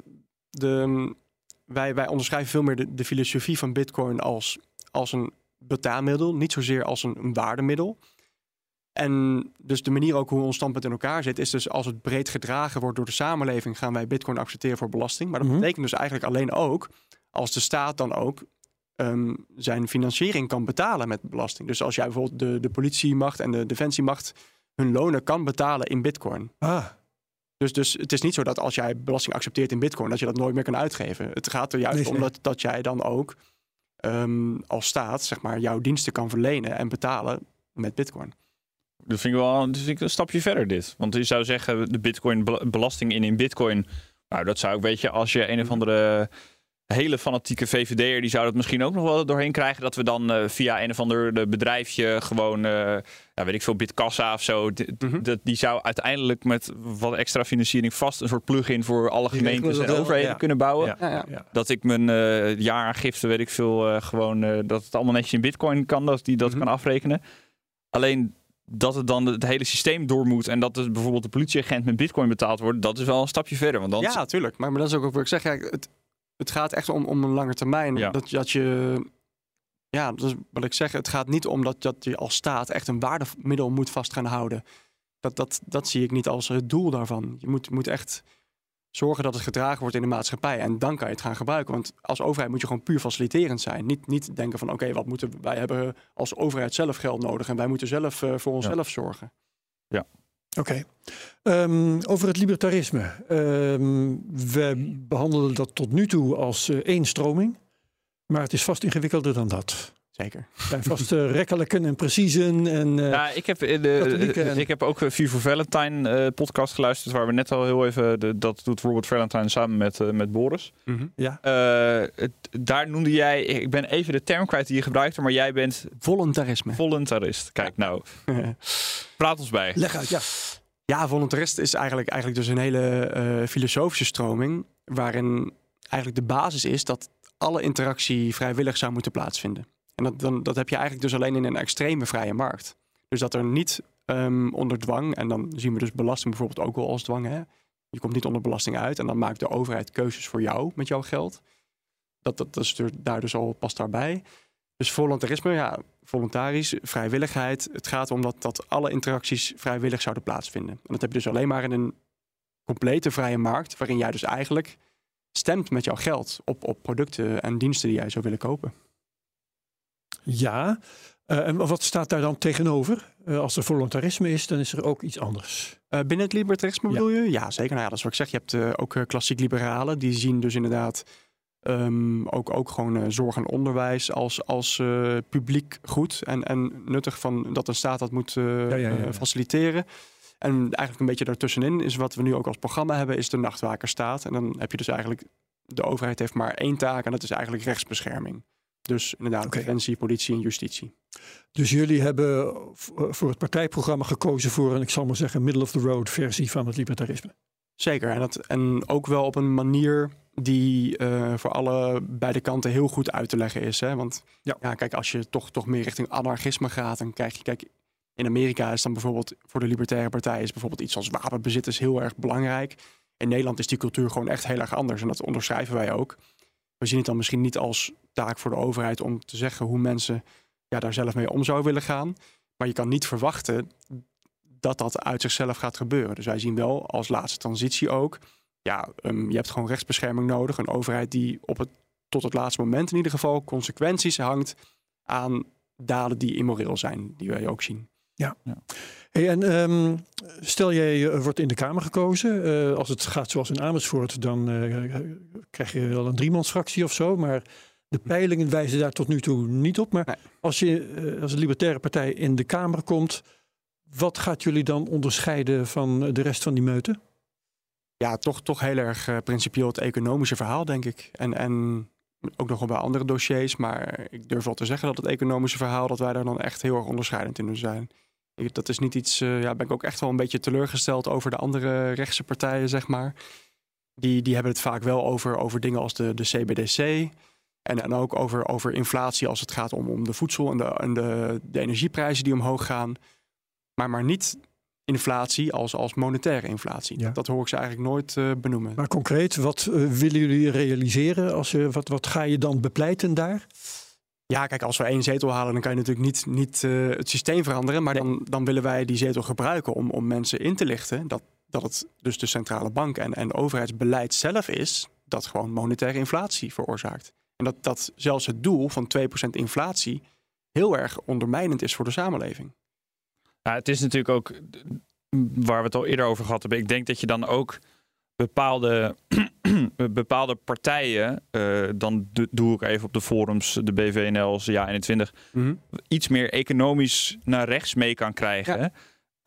De, mm, wij, wij onderschrijven veel meer de, de filosofie van Bitcoin als, als een betaalmiddel, niet zozeer als een, een waardemiddel. En dus de manier ook hoe ons standpunt in elkaar zit, is dus als het breed gedragen wordt door de samenleving, gaan wij Bitcoin accepteren voor belasting. Maar dat mhm. betekent dus eigenlijk alleen ook als de staat dan ook um, zijn financiering kan betalen met belasting. Dus als jij bijvoorbeeld de, de politiemacht en de defensiemacht hun lonen kan betalen in Bitcoin. Ah. Dus, dus het is niet zo dat als jij belasting accepteert in bitcoin, dat je dat nooit meer kan uitgeven. Het gaat er juist om dat, dat jij dan ook um, als staat, zeg maar, jouw diensten kan verlenen en betalen met bitcoin. Dat vind ik wel dus ik een stapje verder dit. Want je zou zeggen, de bitcoin belasting in in bitcoin. Nou, dat zou ik, weet je, als je een of mhm. andere hele fanatieke VVD'er, die zou dat misschien ook nog wel doorheen krijgen. Dat we dan uh, via een of ander bedrijfje gewoon, uh, ja, weet ik veel, Bitkassa of zo. Mhm. Die zou uiteindelijk met wat extra financiering vast een soort plugin voor alle gemeentes en overheden kunnen bouwen. Ja. Ja, dat ik mijn uh, jaaraangifte, weet ik veel, gewoon dat het allemaal netjes in bitcoin kan, dat die dat mhm. kan afrekenen. Alleen dat het dan het hele systeem door moet en dat het bijvoorbeeld de politieagent met bitcoin betaald wordt, dat is wel een stapje verder. Want dan... Ja, natuurlijk. Maar, maar dat is ook wat ik zeg. Ja, het, het gaat echt om, om een lange termijn. Dat, dat je, ja, dat is wat ik zeg. Het gaat niet om dat, dat je als staat echt een waardemiddel moet vast gaan houden. Dat, dat, dat zie ik niet als het doel daarvan. Je moet, moet echt zorgen dat het gedragen wordt in de maatschappij. En dan kan je het gaan gebruiken. Want als overheid moet je gewoon puur faciliterend zijn. Niet, niet denken van oké, wat moeten wij hebben als overheid zelf geld nodig en wij moeten zelf uh, voor onszelf zorgen. Ja, Oké. Ehm, over het libertarisme. Um, we behandelen dat tot nu toe als uh, één stroming. Maar het is vast ingewikkelder dan dat. Zeker. Zijn vast uh, rekkelijken en preciezen. En, uh, ja, ik heb, de, ik heb ook Vier voor Valentine podcast geluisterd, waar we net al heel even. De, dat doet Robert Valentine samen met, met Boris. Mm -hmm. Ja. Het, daar noemde jij, ik ben even de term kwijt die je gebruikte, maar jij bent. Voluntarisme. Voluntarist. Kijk, nou. Praat ons bij. Leg uit, ja. Ja, voluntarist is eigenlijk, eigenlijk dus een hele uh, filosofische stroming. Waarin eigenlijk de basis is dat alle interactie vrijwillig zou moeten plaatsvinden. En dat, dan, dat heb je eigenlijk dus alleen in een extreme vrije markt. Dus dat er niet um, onder dwang, en dan zien we dus belasting bijvoorbeeld ook wel als dwang. Hè? Je komt niet onder belasting uit en dan maakt de overheid keuzes voor jou met jouw geld. Dat, dat, dat is daar dus al past daarbij. Dus voluntarisme, ja, voluntarisch, vrijwilligheid. Het gaat om dat, dat alle interacties vrijwillig zouden plaatsvinden. En dat heb je dus alleen maar in een complete vrije markt, waarin jij dus eigenlijk stemt met jouw geld op, op producten en diensten die jij zou willen kopen. Ja, uh, en wat staat daar dan tegenover? Uh, als er voluntarisme is, dan is er ook iets anders. Uh, binnen het libertarisme bedoel je? Ja, zeker. Nou ja, dat is wat ik zeg. Je hebt ook klassiek liberalen, die zien dus inderdaad Um, ook, ook gewoon zorg en onderwijs als, als publiek goed en, en nuttig van dat een staat dat moet ja, ja, ja, faciliteren. En eigenlijk een beetje daartussenin is wat we nu ook als programma hebben, is de nachtwakerstaat. En dan heb je dus eigenlijk de overheid heeft maar één taak en dat is eigenlijk rechtsbescherming. Dus inderdaad, okay. defensie, politie en justitie. Dus jullie hebben voor het partijprogramma gekozen voor een, ik zal maar zeggen, middle of the road versie van het libertarisme. Zeker, en, dat, en ook wel op een manier die uh, voor alle beide kanten heel goed uit te leggen is. Hè? Want ja. ja. kijk, als je toch, toch meer richting anarchisme gaat, dan krijg je, kijk, in Amerika is dan bijvoorbeeld voor de Libertaire Partij is bijvoorbeeld iets als wapenbezit is heel erg belangrijk. In Nederland is die cultuur gewoon echt heel erg anders en dat onderschrijven wij ook. We zien het dan misschien niet als taak voor de overheid om te zeggen hoe mensen ja, daar zelf mee om zouden willen gaan. Maar je kan niet verwachten dat dat uit zichzelf gaat gebeuren. Dus wij zien wel als laatste transitie ook. Ja, um, je hebt gewoon rechtsbescherming nodig. Een overheid die op het, tot het laatste moment in ieder geval consequenties hangt aan daden die immoreel zijn, die wij ook zien. Ja. ja. Hey, en um, stel jij uh, wordt in de Kamer gekozen. Uh, als het gaat zoals in Amersfoort, dan uh, krijg je wel een driemansfractie of zo. Maar de peilingen wijzen daar tot nu toe niet op. Maar als je als een libertaire partij in de Kamer komt, wat gaat jullie dan onderscheiden van de rest van die meute? Ja, toch, toch heel erg principieel het economische verhaal, denk ik. En, en ook nog wel bij andere dossiers. Maar ik durf wel te zeggen dat het economische verhaal, dat wij daar dan echt heel erg onderscheidend in zijn. Dat is niet iets, uh, ja, ben ik ook echt wel een beetje teleurgesteld over de andere rechtse partijen, zeg maar. Die, die hebben het vaak wel over, over dingen als de, de CBDC. En, en ook over, over inflatie als het gaat om, om de voedsel en, de, en de, de energieprijzen die omhoog gaan maar, maar niet inflatie als, als monetaire inflatie. Ja. Dat hoor ik ze eigenlijk nooit uh, benoemen. Maar concreet, wat uh, willen jullie realiseren? Als je, wat, wat ga je dan bepleiten daar? Ja, kijk, als we één zetel halen, dan kan je natuurlijk niet, niet het systeem veranderen. Maar dan, dan willen wij die zetel gebruiken om, om mensen in te lichten dat, dat het dus de centrale bank en, en overheidsbeleid zelf is dat gewoon monetaire inflatie veroorzaakt. En dat, dat zelfs het doel van 2% inflatie heel erg ondermijnend is voor de samenleving. Nou, het is natuurlijk ook waar we het al eerder over gehad hebben. Ik denk dat je dan ook bepaalde, bepaalde partijen, uh, dan doe ik even op de forums, de BVNL's, ja 21, mm iets meer economisch naar rechts mee kan krijgen.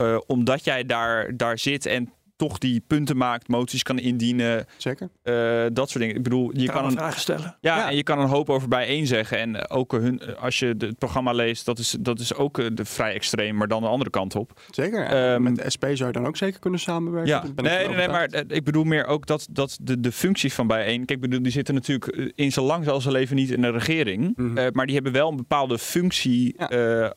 Uh, omdat jij daar, daar zit en toch die punten maakt, moties kan indienen. Zeker. Uh, dat soort dingen. Ik bedoel, je kan, een vraag stellen. Ja, en je kan een hoop over bijeen zeggen. En ook hun, als je het programma leest, dat is, dat is ook uh, de vrij extreem, maar dan de andere kant op. Zeker. Um, met de SP zou je dan ook zeker kunnen samenwerken. Ja, nee, nee, nee, maar uh, ik bedoel meer ook dat, dat de, de functie van bijeen. Kijk, bedoel, die zitten natuurlijk in zo lang als ze leven niet in de regering. Mm -hmm. maar die hebben wel een bepaalde functie ja.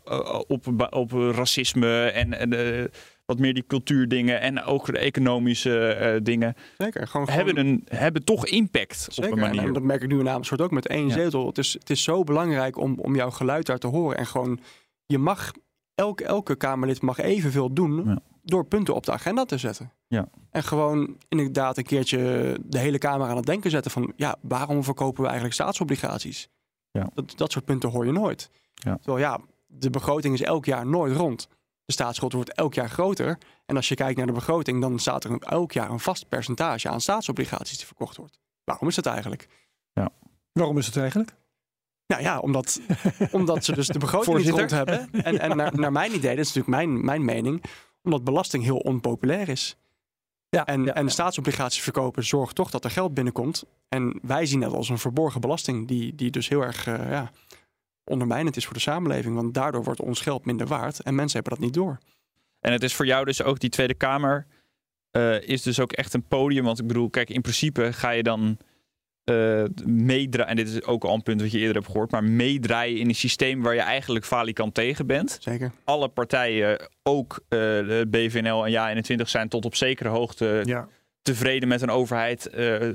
op, op racisme en. en wat meer die cultuurdingen en ook de economische uh, dingen. Zeker, gewoon, hebben, een, hebben toch impact Zeker, op een manier. En dat merk ik nu in Amersfoort ook met één zetel. Het is, het is zo belangrijk om, om jouw geluid daar te horen. En gewoon, je mag, elke, elke Kamerlid mag evenveel doen ja. door punten op de agenda te zetten. Ja. En gewoon inderdaad een keertje de hele Kamer aan het denken zetten van, ja, waarom verkopen we eigenlijk staatsobligaties? Ja. Dat, dat soort punten hoor je nooit. Ja. Terwijl ja, de begroting is elk jaar nooit rond. De staatsschuld wordt elk jaar groter. En als je kijkt naar de begroting, dan staat er elk jaar een vast percentage aan staatsobligaties die verkocht wordt. Waarom is dat eigenlijk? Ja. Waarom is het eigenlijk? Nou ja, omdat, omdat ze dus de begroting niet rond hebben. En, en naar, naar, mijn idee, dat is natuurlijk mijn, mijn mening, omdat belasting heel onpopulair is. Ja, en, ja, en staatsobligaties verkopen zorgt toch dat er geld binnenkomt. En wij zien dat als een verborgen belasting, die, die dus heel erg uh, ja, ondermijnend is voor de samenleving. Want daardoor wordt ons geld minder waard en mensen hebben dat niet door. En het is voor jou dus ook die Tweede Kamer uh, is dus ook echt een podium. Want ik bedoel, kijk, in principe ga je dan uh, meedraaien. En dit is ook al een punt wat je eerder hebt gehoord. Maar meedraaien in een systeem waar je eigenlijk falikant tegen bent. Zeker. Alle partijen, ook uh, de BVNL en Ja21, zijn tot op zekere hoogte ja. tevreden met een overheid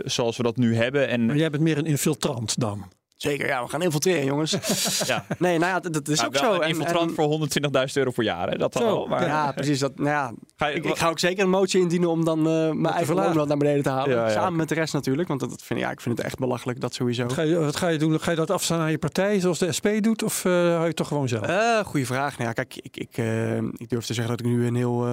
zoals we dat nu hebben. En... Maar jij bent meer een infiltrant dan? Zeker, ja, we gaan infiltreren, jongens. ja. Nee, nou ja, dat, dat is nou, ook zo. Een infiltrant en, voor 120.000 euro per jaar, hè? Dat dan zo, wel, maar... Ja, precies. Dat, nou ja, ga je, ik, ik, ga ook zeker een motie indienen om dan uh, mijn eigen loon naar beneden te halen. Ja, ja, Samen met de rest natuurlijk, want dat vind, ja, ik vind het echt belachelijk, dat sowieso. Wat ga, je, wat ga je doen? Ga je dat afstaan aan je partij, zoals de SP doet, of uh, hou je het toch gewoon zelf? Uh, goeie vraag. Nou ja, kijk, ik, ik, ik durf te zeggen dat ik nu een heel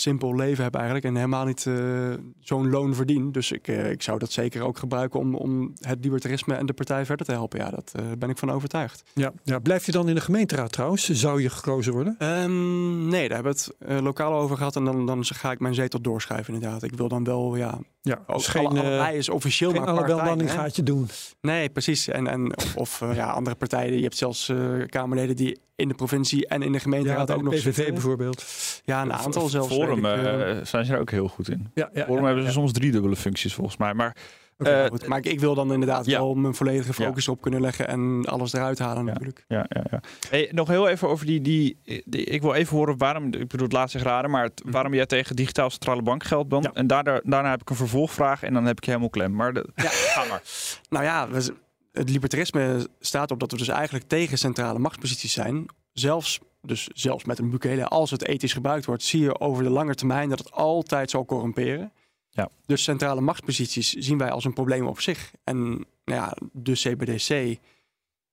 simpel leven heb eigenlijk en helemaal niet uh, zo'n loon verdien. Dus ik, uh, ik zou dat zeker ook gebruiken om, om het libertarisme en de partij verder te helpen. Ja, dat uh, ben ik van overtuigd. Ja, ja, blijf je dan in de gemeenteraad trouwens? Zou je gekozen worden? Um, nee, daar hebben we het lokaal over gehad en dan, dan ga ik mijn zetel doorschuiven inderdaad. Ik wil dan wel, ja, ja ook geen, alle, is officieel geen maar partij. gaat je doen. Nee, precies. En, en of, of ja, andere partijen. Je hebt zelfs Kamerleden die in de provincie en in de gemeenteraad ook nog PVV bijvoorbeeld. Ja, een aantal zelfs. Forum uh, zijn ze er ook heel goed in. Ja, ja, Forum hebben ze soms drie dubbele functies volgens mij. Maar, okay, uh, maar ik wil dan inderdaad wel mijn volledige focus op kunnen leggen en alles eruit halen natuurlijk. Ja, ja, ja. Hey, nog heel even over die, die, Ik wil even horen waarom, ik bedoel het laat zich raden, maar het, mhm. waarom jij tegen digitaal centrale bankgeld bent. En daarna, daarna heb ik een vervolgvraag en dan heb ik helemaal klem. Maar de, ja. ga maar. Nou ja, we, het libertarisme staat op dat we dus eigenlijk tegen centrale machtsposities zijn. Zelfs, dus zelfs met een Bukele, als het ethisch gebruikt wordt, zie je over de lange termijn dat het altijd zal corrumperen. Ja. Dus centrale machtsposities zien wij als een probleem op zich. En nou ja, de CBDC.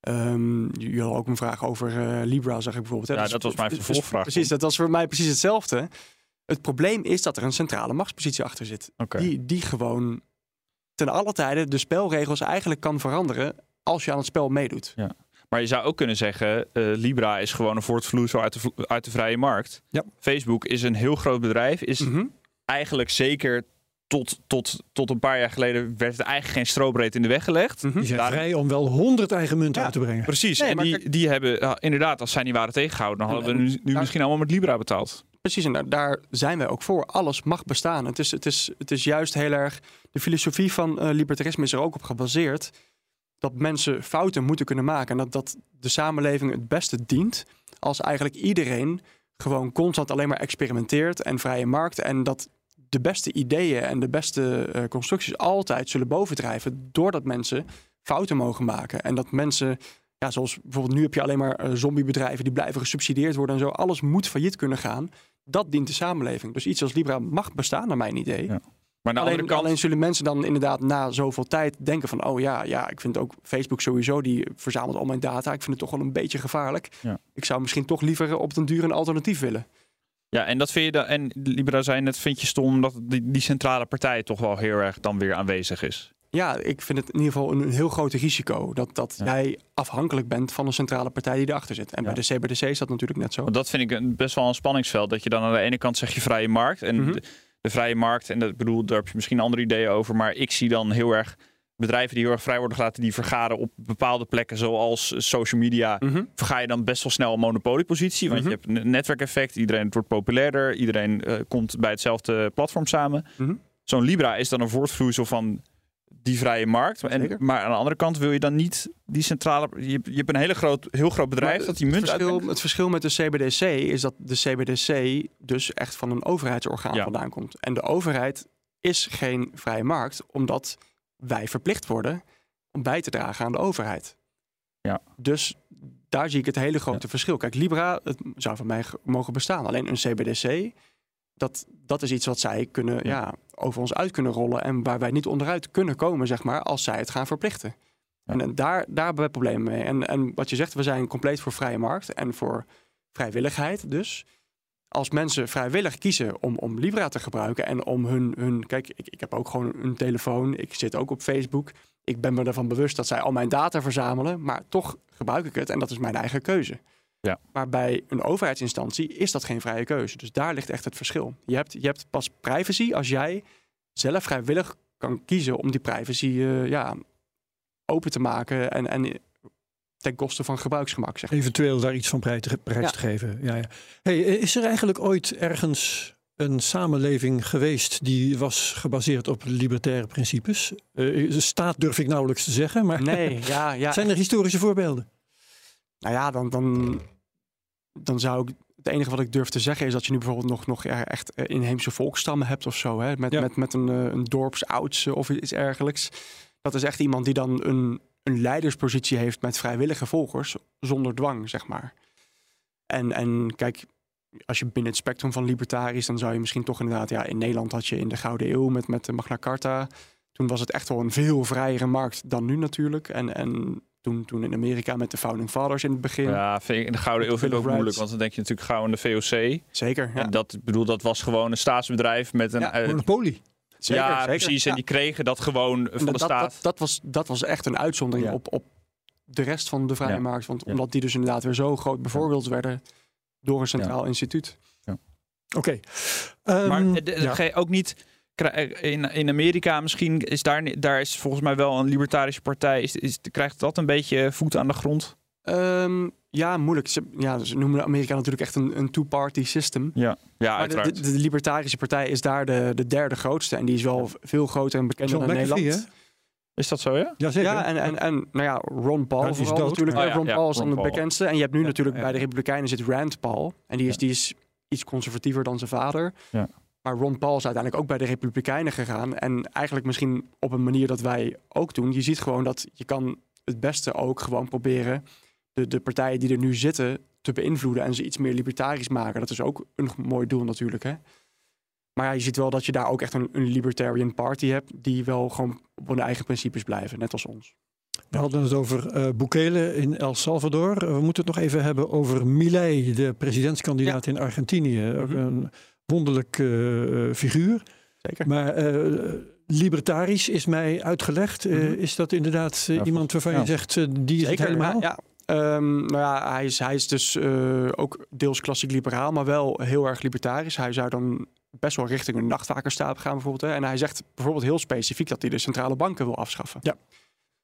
Um, ehm, je had ook een vraag over uh, Libra, zag ik bijvoorbeeld. Hè? Ja, dat was mijn vervolgvraag. Precies, dat was voor mij precies hetzelfde. Het probleem is dat er een centrale machtspositie achter zit. Die, die gewoon ten alle tijde de spelregels eigenlijk kan veranderen als je aan het spel meedoet. Ja. Maar je zou ook kunnen zeggen, uh, Libra is gewoon een voortvloeisel uit de, uit de vrije markt. Ja. Facebook is een heel groot bedrijf, is mhm. eigenlijk zeker tot, tot, tot een paar jaar geleden werd er eigenlijk geen strobreed in de weg gelegd. Mm Die zijn vrij om wel honderd eigen munten uit te brengen. Precies, en die, die hebben inderdaad, als zij niet waren tegengehouden, dan hadden we nu, nu misschien allemaal met Libra betaald. Precies, en daar, zijn wij ook voor. Alles mag bestaan. Het is, het is, het is juist heel erg. De filosofie van uh, libertarisme is er ook op gebaseerd. Dat mensen fouten moeten kunnen maken. En dat, dat de samenleving het beste dient. Als eigenlijk iedereen gewoon constant alleen maar experimenteert en vrije markt. En dat de beste ideeën en de beste uh, constructies altijd zullen bovendrijven. Doordat mensen fouten mogen maken. En dat mensen ja, zoals bijvoorbeeld nu heb je alleen maar uh, zombiebedrijven die blijven gesubsidieerd worden en zo. Alles moet failliet kunnen gaan. Dat dient de samenleving. Dus iets als Libra mag bestaan, naar mijn idee. Ja. Maar alleen, kant... alleen, zullen mensen dan inderdaad na zoveel tijd denken van... oh ja, ja, ik vind ook Facebook sowieso, die verzamelt al mijn data. Ik vind het toch wel een beetje gevaarlijk. Ja. Ik zou misschien toch liever op den duur een alternatief willen. Ja, en dat vind je dan, en Libra zei net, vind je stom dat die, die centrale partij toch wel heel erg dan weer aanwezig is? Ja, ik vind het in ieder geval een, heel groot risico dat, dat jij afhankelijk bent van een centrale partij die erachter zit. En bij de CBDC is dat natuurlijk net zo. dat vind ik best wel een spanningsveld. Dat je dan aan de ene kant zeg je vrije markt en mhm. de, vrije markt, en dat bedoel, daar heb je misschien andere ideeën over, maar ik zie dan heel erg bedrijven die heel erg vrij worden gelaten, die vergaren op bepaalde plekken, zoals social media, mm verga je dan best wel snel een monopoliepositie. Want je mhm. hebt een netwerkeffect, iedereen wordt populairder, iedereen uh, komt bij hetzelfde platform samen. Mhm. Zo'n Libra is dan een voortvloeisel van die vrije markt. En, maar aan de andere kant wil je dan niet die centrale. Je, je hebt een hele groot, heel groot bedrijf dat die munt. Het verschil, het verschil met de CBDC is dat de CBDC dus echt van een overheidsorgaan vandaan komt. En de overheid is geen vrije markt, omdat wij verplicht worden om bij te dragen aan de overheid. Ja. Dus daar zie ik het hele grote verschil. Kijk, Libra, het zou van mij mogen bestaan. Alleen een CBDC dat, dat is iets wat zij kunnen, ja. Over ons uit kunnen rollen. En waar wij niet onderuit kunnen komen, zeg maar, als zij het gaan verplichten. En, en, daar, daar hebben we problemen mee. En, en wat je zegt, we zijn compleet voor vrije markt en voor vrijwilligheid. Dus als mensen vrijwillig kiezen om, om Libra te gebruiken en om hun, hun kijk, ik, ik heb ook gewoon een telefoon, ik zit ook op Facebook. Ik ben me ervan bewust dat zij al mijn data verzamelen, maar toch gebruik ik het en dat is mijn eigen keuze. Ja. Maar bij een overheidsinstantie is dat geen vrije keuze. Dus daar ligt echt het verschil. Je hebt, je hebt pas privacy als jij zelf vrijwillig kan kiezen om die privacy uh, ja, open te maken en, en ten koste van gebruiksgemak. Zeg. Eventueel daar iets van prijs te, prijs te geven. Ja, ja. Hey, is er eigenlijk ooit ergens een samenleving geweest die was gebaseerd op libertaire principes? Uh, staat durf ik nauwelijks te zeggen, maar nee, ja, ja. zijn er historische voorbeelden? Nou ja, dan, dan dan zou ik. Het enige wat ik durf te zeggen is dat je nu bijvoorbeeld nog, nog echt eh, inheemse volkstammen hebt of zo. Hè? Met, met, met een, eh, een dorpsoudse of iets ergelijks. Dat is echt iemand die dan een, een leiderspositie heeft met vrijwillige volgers zonder dwang, zeg maar. En, en kijk, als je binnen het spectrum van libertariërs, dan zou je misschien toch inderdaad, ja, in Nederland had je in de Gouden Eeuw met, met de Magna Carta. Toen was het echt wel een veel vrijere markt dan nu natuurlijk. En, en toen, toen in Amerika met de Founding Fathers in het begin. Ja, vind ik in de Gouden Eeuw vind ik ook moeilijk, want dan denk je natuurlijk gauw aan de VOC. Zeker, ja. En dat, bedoel, dat was gewoon een staatsbedrijf met een... Ja, monopolie. Zeker, ja, zeker. precies. En die kregen dat gewoon van de staat. Dat, dat, was, dat was echt een uitzondering op, op de rest van de vrije markt. Want omdat die dus inderdaad weer zo groot bijvoorbeeld werden door een centraal instituut. Oké. maar um, ook niet in, in Amerika misschien is daar, daar is volgens mij wel een libertarische partij. Is, is, krijgt dat een beetje voet aan de grond? Um, ja, moeilijk. Ze, ja, ze noemen Amerika natuurlijk echt een, een two-party system. Ja, ja de, de, Libertarische Partij is daar de, de derde grootste. En die is wel veel groter en bekender dan Nederland. Is dat zo, ja? Jazeker. Ja, en, en, en nou ja, Ron Paul is vooral natuurlijk. Oh, Ron Paul is dan de bekendste. En je hebt nu natuurlijk bij de Republikeinen zit Rand Paul. En die is, die is iets conservatiever dan zijn vader. Ja. Maar Ron Paul is uiteindelijk ook bij de Republikeinen gegaan. En eigenlijk misschien op een manier dat wij ook doen. Je ziet gewoon dat je kan het beste ook gewoon proberen de, de partijen die er nu zitten te beïnvloeden en ze iets meer libertarisch maken. Dat is ook een mooi doel natuurlijk. Hè? Maar ja, je ziet wel dat je daar ook echt een, een libertarian party hebt die wel gewoon op hun eigen principes blijven, net als ons. We hadden het over uh, Bukele in El Salvador. We moeten het nog even hebben over Milei, de presidentskandidaat in Argentinië. Ook mhm. een wonderlijk uh, figuur. Zeker. Maar uh, libertarisch is mij uitgelegd. Mhm. Is dat inderdaad iemand waarvan je zegt, die is het helemaal? Ja, Um, nou ja, hij is, hij is dus uh, ook deels klassiek liberaal, maar wel heel erg libertarisch. Hij zou dan best wel richting een nachtwakerstaat gaan bijvoorbeeld. Hè. En hij zegt bijvoorbeeld heel specifiek dat hij de centrale banken wil afschaffen. Ja.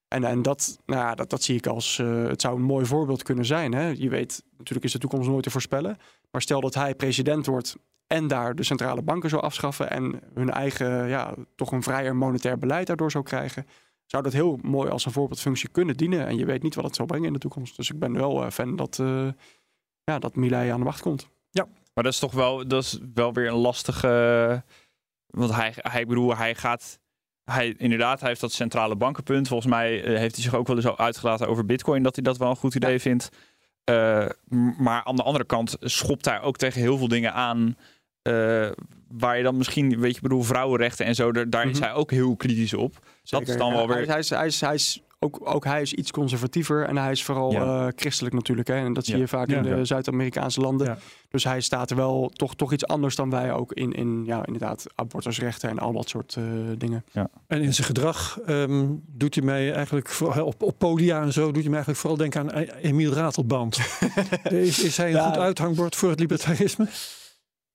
En, en dat, nou ja, dat, dat zie ik als, uh, het zou een mooi voorbeeld kunnen zijn. Hè. Je weet, natuurlijk is de toekomst nooit te voorspellen. Maar stel dat hij president wordt en daar de centrale banken zou afschaffen en hun eigen, ja, toch een vrijer monetair beleid daardoor zou krijgen zou dat heel mooi als een voorbeeldfunctie kunnen dienen. En je weet niet wat het zal brengen in de toekomst. Dus ik ben wel uh, fan dat, uh, ja, dat Milei aan de macht komt. Ja, maar dat is toch wel, dat is wel weer een lastige. Want hij, hij bedoel, hij gaat. Hij, inderdaad, hij heeft dat centrale bankenpunt. Volgens mij uh, heeft hij zich ook wel eens uitgelaten over Bitcoin, dat hij dat wel een goed idee vindt. maar aan de andere kant schopt hij ook tegen heel veel dingen aan. Waar je dan misschien, weet je, bedoel, vrouwenrechten en zo, daar, daar is mhm. hij ook heel kritisch op. Dat is dan wel weer... Hij, is, hij, is, hij is ook, ook hij is iets conservatiever en hij is vooral eh, christelijk natuurlijk. Hè? En dat zie je vaak in de Zuid-Amerikaanse landen. Dus hij staat er wel toch, toch iets anders dan wij ook in, in ja, inderdaad, abortusrechten en al dat soort uh, dingen. En in zijn gedrag um, doet hij mij eigenlijk vooral, op, op podia en zo doet hij mij eigenlijk vooral denken aan Emiel Ratelband. is, is hij een goed uithangbord voor het libertarisme?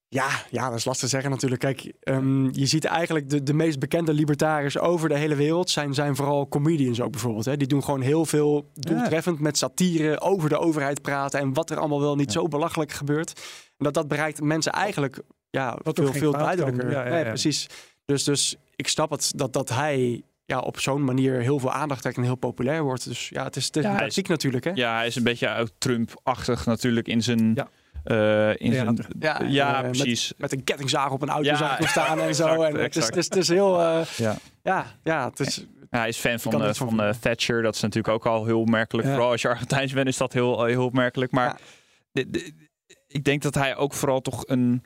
Ja, ja, dat is lastig te zeggen natuurlijk. Kijk, um, je ziet eigenlijk de, de meest bekende libertariërs over de hele wereld zijn, zijn vooral comedians ook bijvoorbeeld. Hè. Die doen gewoon heel veel doeltreffend met satire over de overheid praten en wat er allemaal wel niet zo belachelijk gebeurt. En dat dat bereikt mensen eigenlijk ja, wat veel, veel duidelijker. Ja, ja, precies. Dus, dus ik snap het dat, dat hij ja, op zo'n manier heel veel aandacht trekt en heel populair wordt. Dus ja, het is, het is ziek natuurlijk. Hè? Ja, hij is een beetje Trump-achtig natuurlijk in zijn... Ja in ja, zijn, ja, ja uh, precies. Met, met, een kettingzaag op een auto ja, staan en zo. En het, is, het, is, heel... Uh, ja. ja, ja, het is... hij is fan van, van, Thatcher. Dat is natuurlijk ook al heel opmerkelijk. Vooral als je Argentijns bent is dat heel, heel opmerkelijk. Maar de, de, ik denk dat hij ook vooral toch een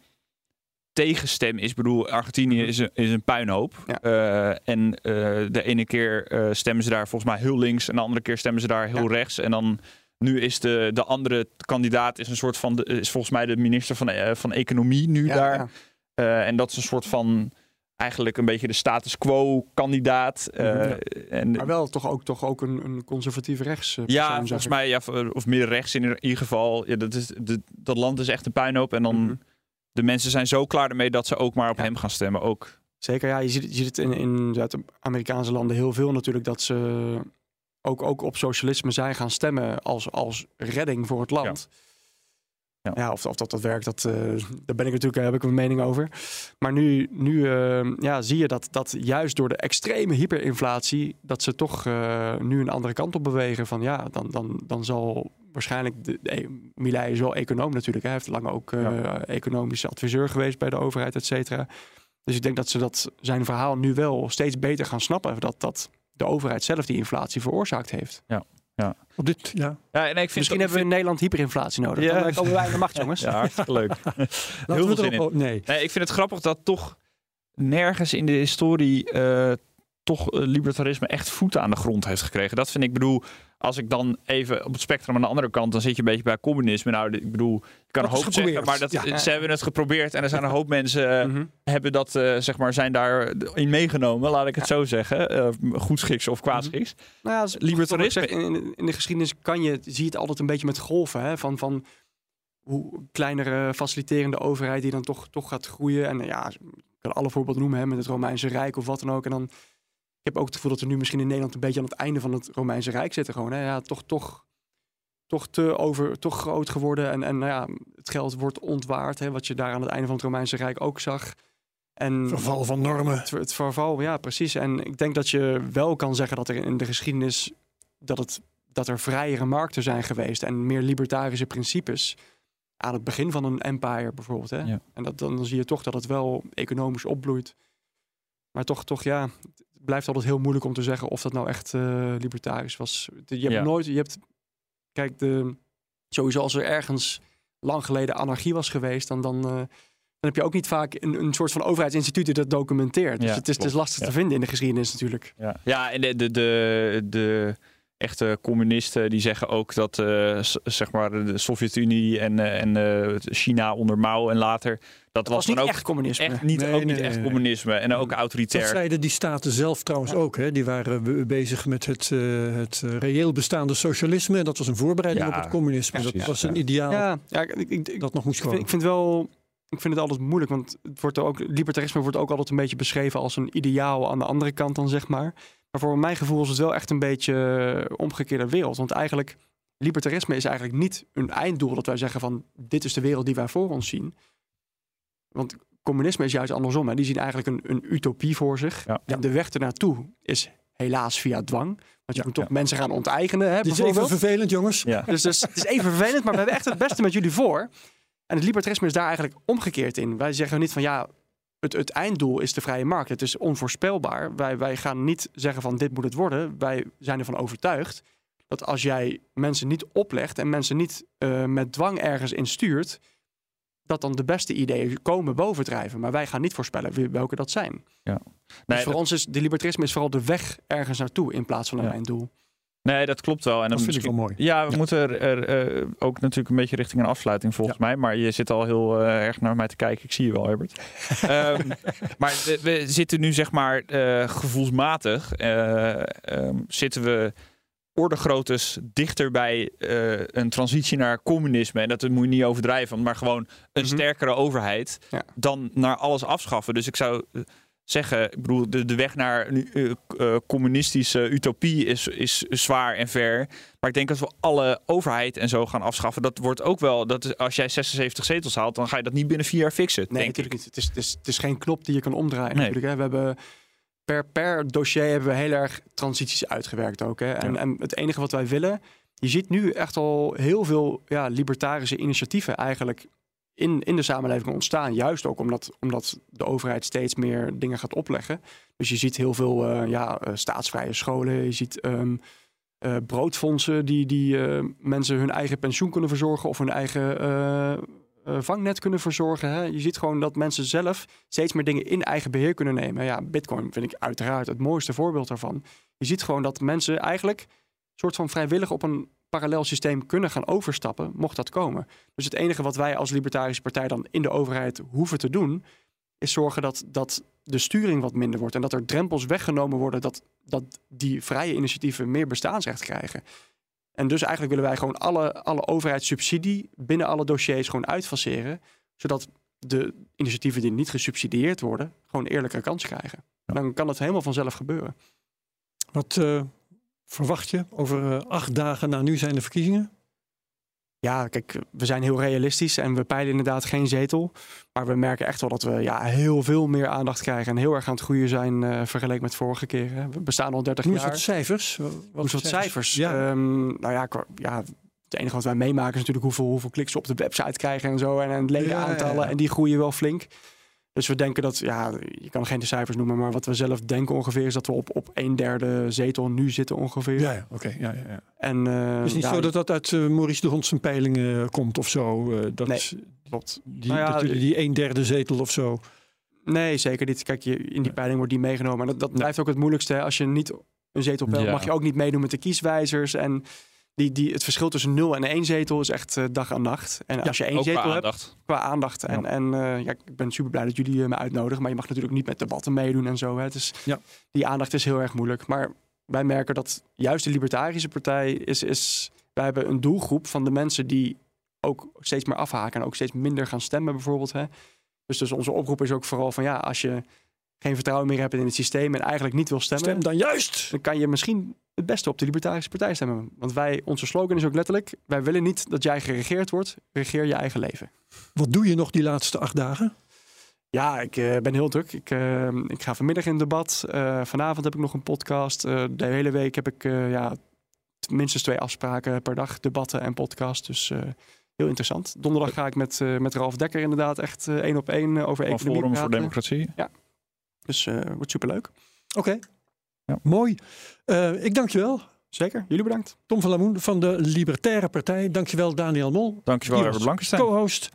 tegenstem is. Ik bedoel, Argentinië mhm. is een, is een puinhoop. Uh, en uh, de ene keer uh, stemmen ze daar volgens mij heel links. En de andere keer stemmen ze daar heel rechts. En dan nu is de, de andere kandidaat is een soort van de, is volgens mij de minister van, uh, van Economie nu daar. Ja. Uh, en dat is een soort van eigenlijk een beetje de status quo kandidaat. Uh, en, maar wel toch ook, toch ook een, een conservatief rechts. ja, volgens mij, ja, of meer rechts in ieder geval. Ja, dat, is, de, dat land is echt een puinhoop. En dan mm -hmm. de mensen zijn zo klaar ermee dat ze ook maar op ja. hem gaan stemmen. Ook. Zeker, ja. Je ziet, je ziet het in, in Zuid-Amerikaanse landen heel veel natuurlijk dat ze ook, ook op socialisme zijn gaan stemmen als, als redding voor het land. Ja. ja. of, of dat dat werkt, dat, uh, daar ben ik natuurlijk, heb ik een mening over. Maar nu, nu uh, ja, zie je dat, dat juist door de extreme hyperinflatie, dat ze toch uh, nu een andere kant op bewegen. Van ja, dan, dan, dan zal waarschijnlijk, de, Milei is wel econoom natuurlijk. Hij heeft lang ook ja. economische adviseur geweest bij de overheid, et cetera. Dus ik denk dat ze dat zijn verhaal nu wel steeds beter gaan snappen. Dat, dat de overheid zelf die inflatie veroorzaakt heeft. Ja. Ja. Op dit, ja. ja en ik vind Misschien hebben we in Nederland hyperinflatie nodig. Ja. Dan komen wij aan de macht, jongens. Ja, hartstikke leuk. Heel veel zin in. Nee. nee. Ik vind het grappig dat toch nergens in de historie uh, toch libertarisme echt voeten aan de grond heeft gekregen. Dat vind ik, bedoel, als ik dan even op het spectrum aan de andere kant, dan zit je een beetje bij communisme. Nou, ik bedoel, je kan een hoop zeggen, maar dat, ze hebben het geprobeerd en er zijn een hoop mensen mhm. hebben dat, zeg maar, zijn daarin meegenomen, laat ik het zo zeggen. Uh, goedschiks of kwaadschiks. Mm Nou ja, libertarisme. in, in, de geschiedenis kan je, zie je het altijd een beetje met golven, hè, van, van hoe kleinere faciliterende overheid die dan toch, toch gaat groeien. En ja, ik kan alle voorbeelden noemen hè, met het Romeinse Rijk of wat dan ook. En dan, ik heb ook het gevoel dat we nu misschien in Nederland een beetje aan het einde van het Romeinse Rijk zitten. Gewoon, hè. Ja, toch, toch, toch te over, toch groot geworden. En, en nou ja, het geld wordt ontwaard, hè, wat je daar aan het einde van het Romeinse Rijk ook zag. En verval van normen. Het, het verval, ja, precies. En ik denk dat je wel kan zeggen dat er in de geschiedenis dat, het, dat er vrijere markten zijn geweest en meer libertarische principes aan het begin van een empire bijvoorbeeld. Hè? En dat, dan zie je toch dat het wel economisch opbloeit. Maar toch, toch ja, blijft altijd heel moeilijk om te zeggen of dat nou echt uh, libertarisch was. Je hebt nooit, je hebt, kijk, de, sowieso als er ergens lang geleden anarchie was geweest, dan, dan, uh, dan heb je ook niet vaak een, een soort van overheidsinstituut die dat documenteert. Dus het, is, het is lastig te vinden in de geschiedenis natuurlijk. Ja, ja en de, de, de, de echte communisten die zeggen ook dat uh, zeg maar de Sovjet-Unie en, uh, en uh, China onder Mao en later dat, was, niet ook echt communisme. Echt niet, ook niet echt communisme en ook autoritair. Dat zeiden die staten zelf trouwens ook. Hè? Die waren bezig met het, het reëel bestaande socialisme. Dat was een voorbereiding op het communisme. dat was een ideaal ja, ja, ik, ik, dat nog moest komen. Ik vind, wel ik vind het altijd moeilijk, want het wordt ook, libertarisme wordt ook altijd een beetje beschreven als een ideaal aan de andere kant dan, zeg maar. Maar voor mijn gevoel is het wel echt een beetje uh, omgekeerde wereld. Want eigenlijk, libertarisme is eigenlijk niet een einddoel dat wij zeggen van dit is de wereld die wij voor ons zien. Want communisme is juist andersom. Hè. Die zien eigenlijk een, een utopie voor zich. En de weg ernaartoe is helaas via dwang. Want je moet toch mensen gaan onteigenen. Hè, het is even vervelend, jongens. Dus, dus het is even vervelend, maar we hebben echt het beste met jullie voor. En het libertarisme is daar eigenlijk omgekeerd in. Wij zeggen niet van ja, het, het einddoel is de vrije markt. Het is onvoorspelbaar. Wij, wij gaan niet zeggen van dit moet het worden. Wij zijn ervan overtuigd dat als jij mensen niet oplegt en mensen niet uh, met dwang ergens instuurt, dat dan de beste ideeën komen bovendrijven. Maar wij gaan niet voorspellen welke dat zijn. Ja. Dus nee, dus voor ons is de libertarisme is vooral de weg ergens naartoe in plaats van een einddoel. Nee, dat klopt wel. En dat vind ik wel mooi. Ja, we moeten er, er uh, ook natuurlijk een beetje richting een afsluiting volgens mij. Maar je zit al heel uh, erg naar mij te kijken. Ik zie je wel, Herbert. um, maar we, we, zitten nu zeg maar uh, gevoelsmatig. Um, zitten we ordegroottes dichter bij een transitie naar communisme. En dat moet je niet overdrijven. Maar gewoon een mm -hmm. sterkere overheid ja. dan naar alles afschaffen. Dus ik zou zeggen. Ik bedoel, de, de weg naar een uh, uh, communistische utopie is, is zwaar en ver. Maar ik denk dat we alle overheid en zo gaan afschaffen. Dat wordt ook wel, dat als jij 76 zetels haalt, dan ga je dat niet binnen vier jaar fixen. Nee, natuurlijk niet. Het is, het, is, het is geen knop die je kan omdraaien. Nee. Natuurlijk, hè. We hebben per, per dossier hebben we heel erg transities uitgewerkt ook. Hè. En, en het enige wat wij willen, je ziet nu echt al heel veel ja, libertarische initiatieven eigenlijk in, in de samenleving ontstaan. Juist ook omdat, omdat de overheid steeds meer dingen gaat opleggen. Dus je ziet heel veel uh, ja, uh, staatsvrije scholen. Je ziet um, uh, broodfondsen die, die mensen hun eigen pensioen kunnen verzorgen of hun eigen vangnet kunnen verzorgen. Hè. Je ziet gewoon dat mensen zelf steeds meer dingen in eigen beheer kunnen nemen. Ja, Bitcoin vind ik uiteraard het mooiste voorbeeld daarvan. Je ziet gewoon dat mensen eigenlijk soort van vrijwillig op een parallel systeem kunnen gaan overstappen, mocht dat komen. Dus het enige wat wij als Libertarische Partij dan in de overheid hoeven te doen, is zorgen dat, dat de sturing wat minder wordt en dat er drempels weggenomen worden, dat, dat die vrije initiatieven meer bestaansrecht krijgen. En dus eigenlijk willen wij gewoon alle, alle overheidssubsidie binnen alle dossiers gewoon uitfaceren, zodat de initiatieven die niet gesubsidieerd worden, gewoon eerlijke kans krijgen. Dan kan het helemaal vanzelf gebeuren. Wat, uh, verwacht je? Over uh, acht dagen na nu zijn de verkiezingen? Ja, kijk, we zijn heel realistisch en we peilen inderdaad geen zetel. Maar we merken echt wel dat we ja, heel veel meer aandacht krijgen en heel erg aan het groeien zijn uh, vergeleken met vorige keer. Hè. We bestaan al 30 Hoe jaar. Hoe is cijfers? Wat soort cijfers? Ja. Um, nou ja, ja, het enige wat wij meemaken is natuurlijk hoeveel, hoeveel kliks we op de website krijgen en zo. En, en ledenaantallen. Ja, ja, en die groeien wel flink. Dus we denken dat, ja, je kan geen cijfers noemen, maar wat we zelf denken ongeveer is dat we op, op een derde zetel nu zitten ongeveer. Ja, ja oké. ja, ja, ja. En, uh, het is niet zo dat dat uit uh, Maurice de Hond zijn peilingen komt of zo? Uh, dat nee, klopt. Die, nou ja, dat, die een derde zetel of zo. Nee, zeker niet. Kijk, je, in die peiling wordt die meegenomen. En dat, dat blijft ook het moeilijkste. Als je niet een zetel op mag je ook niet meedoen met de kieswijzers. En die, die, het verschil tussen 0 en 1 zetel is echt uh, dag en nacht. En als je één zetel qua hebt, aandacht. qua aandacht. En, en uh, ja, ik ben super blij dat jullie me uitnodigen. Maar je mag natuurlijk niet met debatten meedoen en zo. Hè. Dus ja. die aandacht is heel erg moeilijk. Maar wij merken dat juist de Libertarische Partij is, is... Wij hebben een doelgroep van de mensen die ook steeds meer afhaken. En ook steeds minder gaan stemmen bijvoorbeeld. Hè. Dus, dus onze oproep is ook vooral van ja, als je geen vertrouwen meer hebt in het systeem en eigenlijk niet wil stemmen. Stem dan juist! Dan kan je misschien het beste op de Libertarische Partij stemmen. Want wij, onze slogan is ook letterlijk: wij willen niet dat jij geregeerd wordt, regeer je eigen leven. Wat doe je nog die laatste acht dagen? Ja, ik uh, ben heel druk. Ik, uh, ik ga vanmiddag in debat. Uh, vanavond heb ik nog een podcast. de hele week heb ik ja, minstens twee afspraken per dag, debatten en podcast. Dus heel interessant. Donderdag ga ik met, met Ralf Dekker inderdaad echt één op één over economie Forum praten. voor Democratie. Ja, dus wordt superleuk. Oké, okay. ja. mooi. ik dank je wel. Zeker, jullie bedankt. Tom van Lamoen van de Libertaire Partij. Dankjewel Daniel Mol. Dankjewel Herbert Blankenstein. Co-host.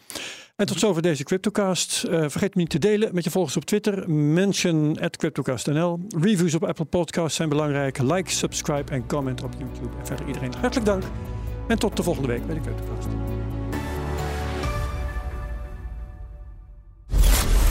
En tot zover deze CryptoCast. Uh, vergeet me niet te delen met je volgers op Twitter. Mention at CryptoCast.nl. Reviews op Apple Podcasts zijn belangrijk. Like, subscribe en comment op YouTube. En verder iedereen hartelijk dank. En tot de volgende week bij de CryptoCast.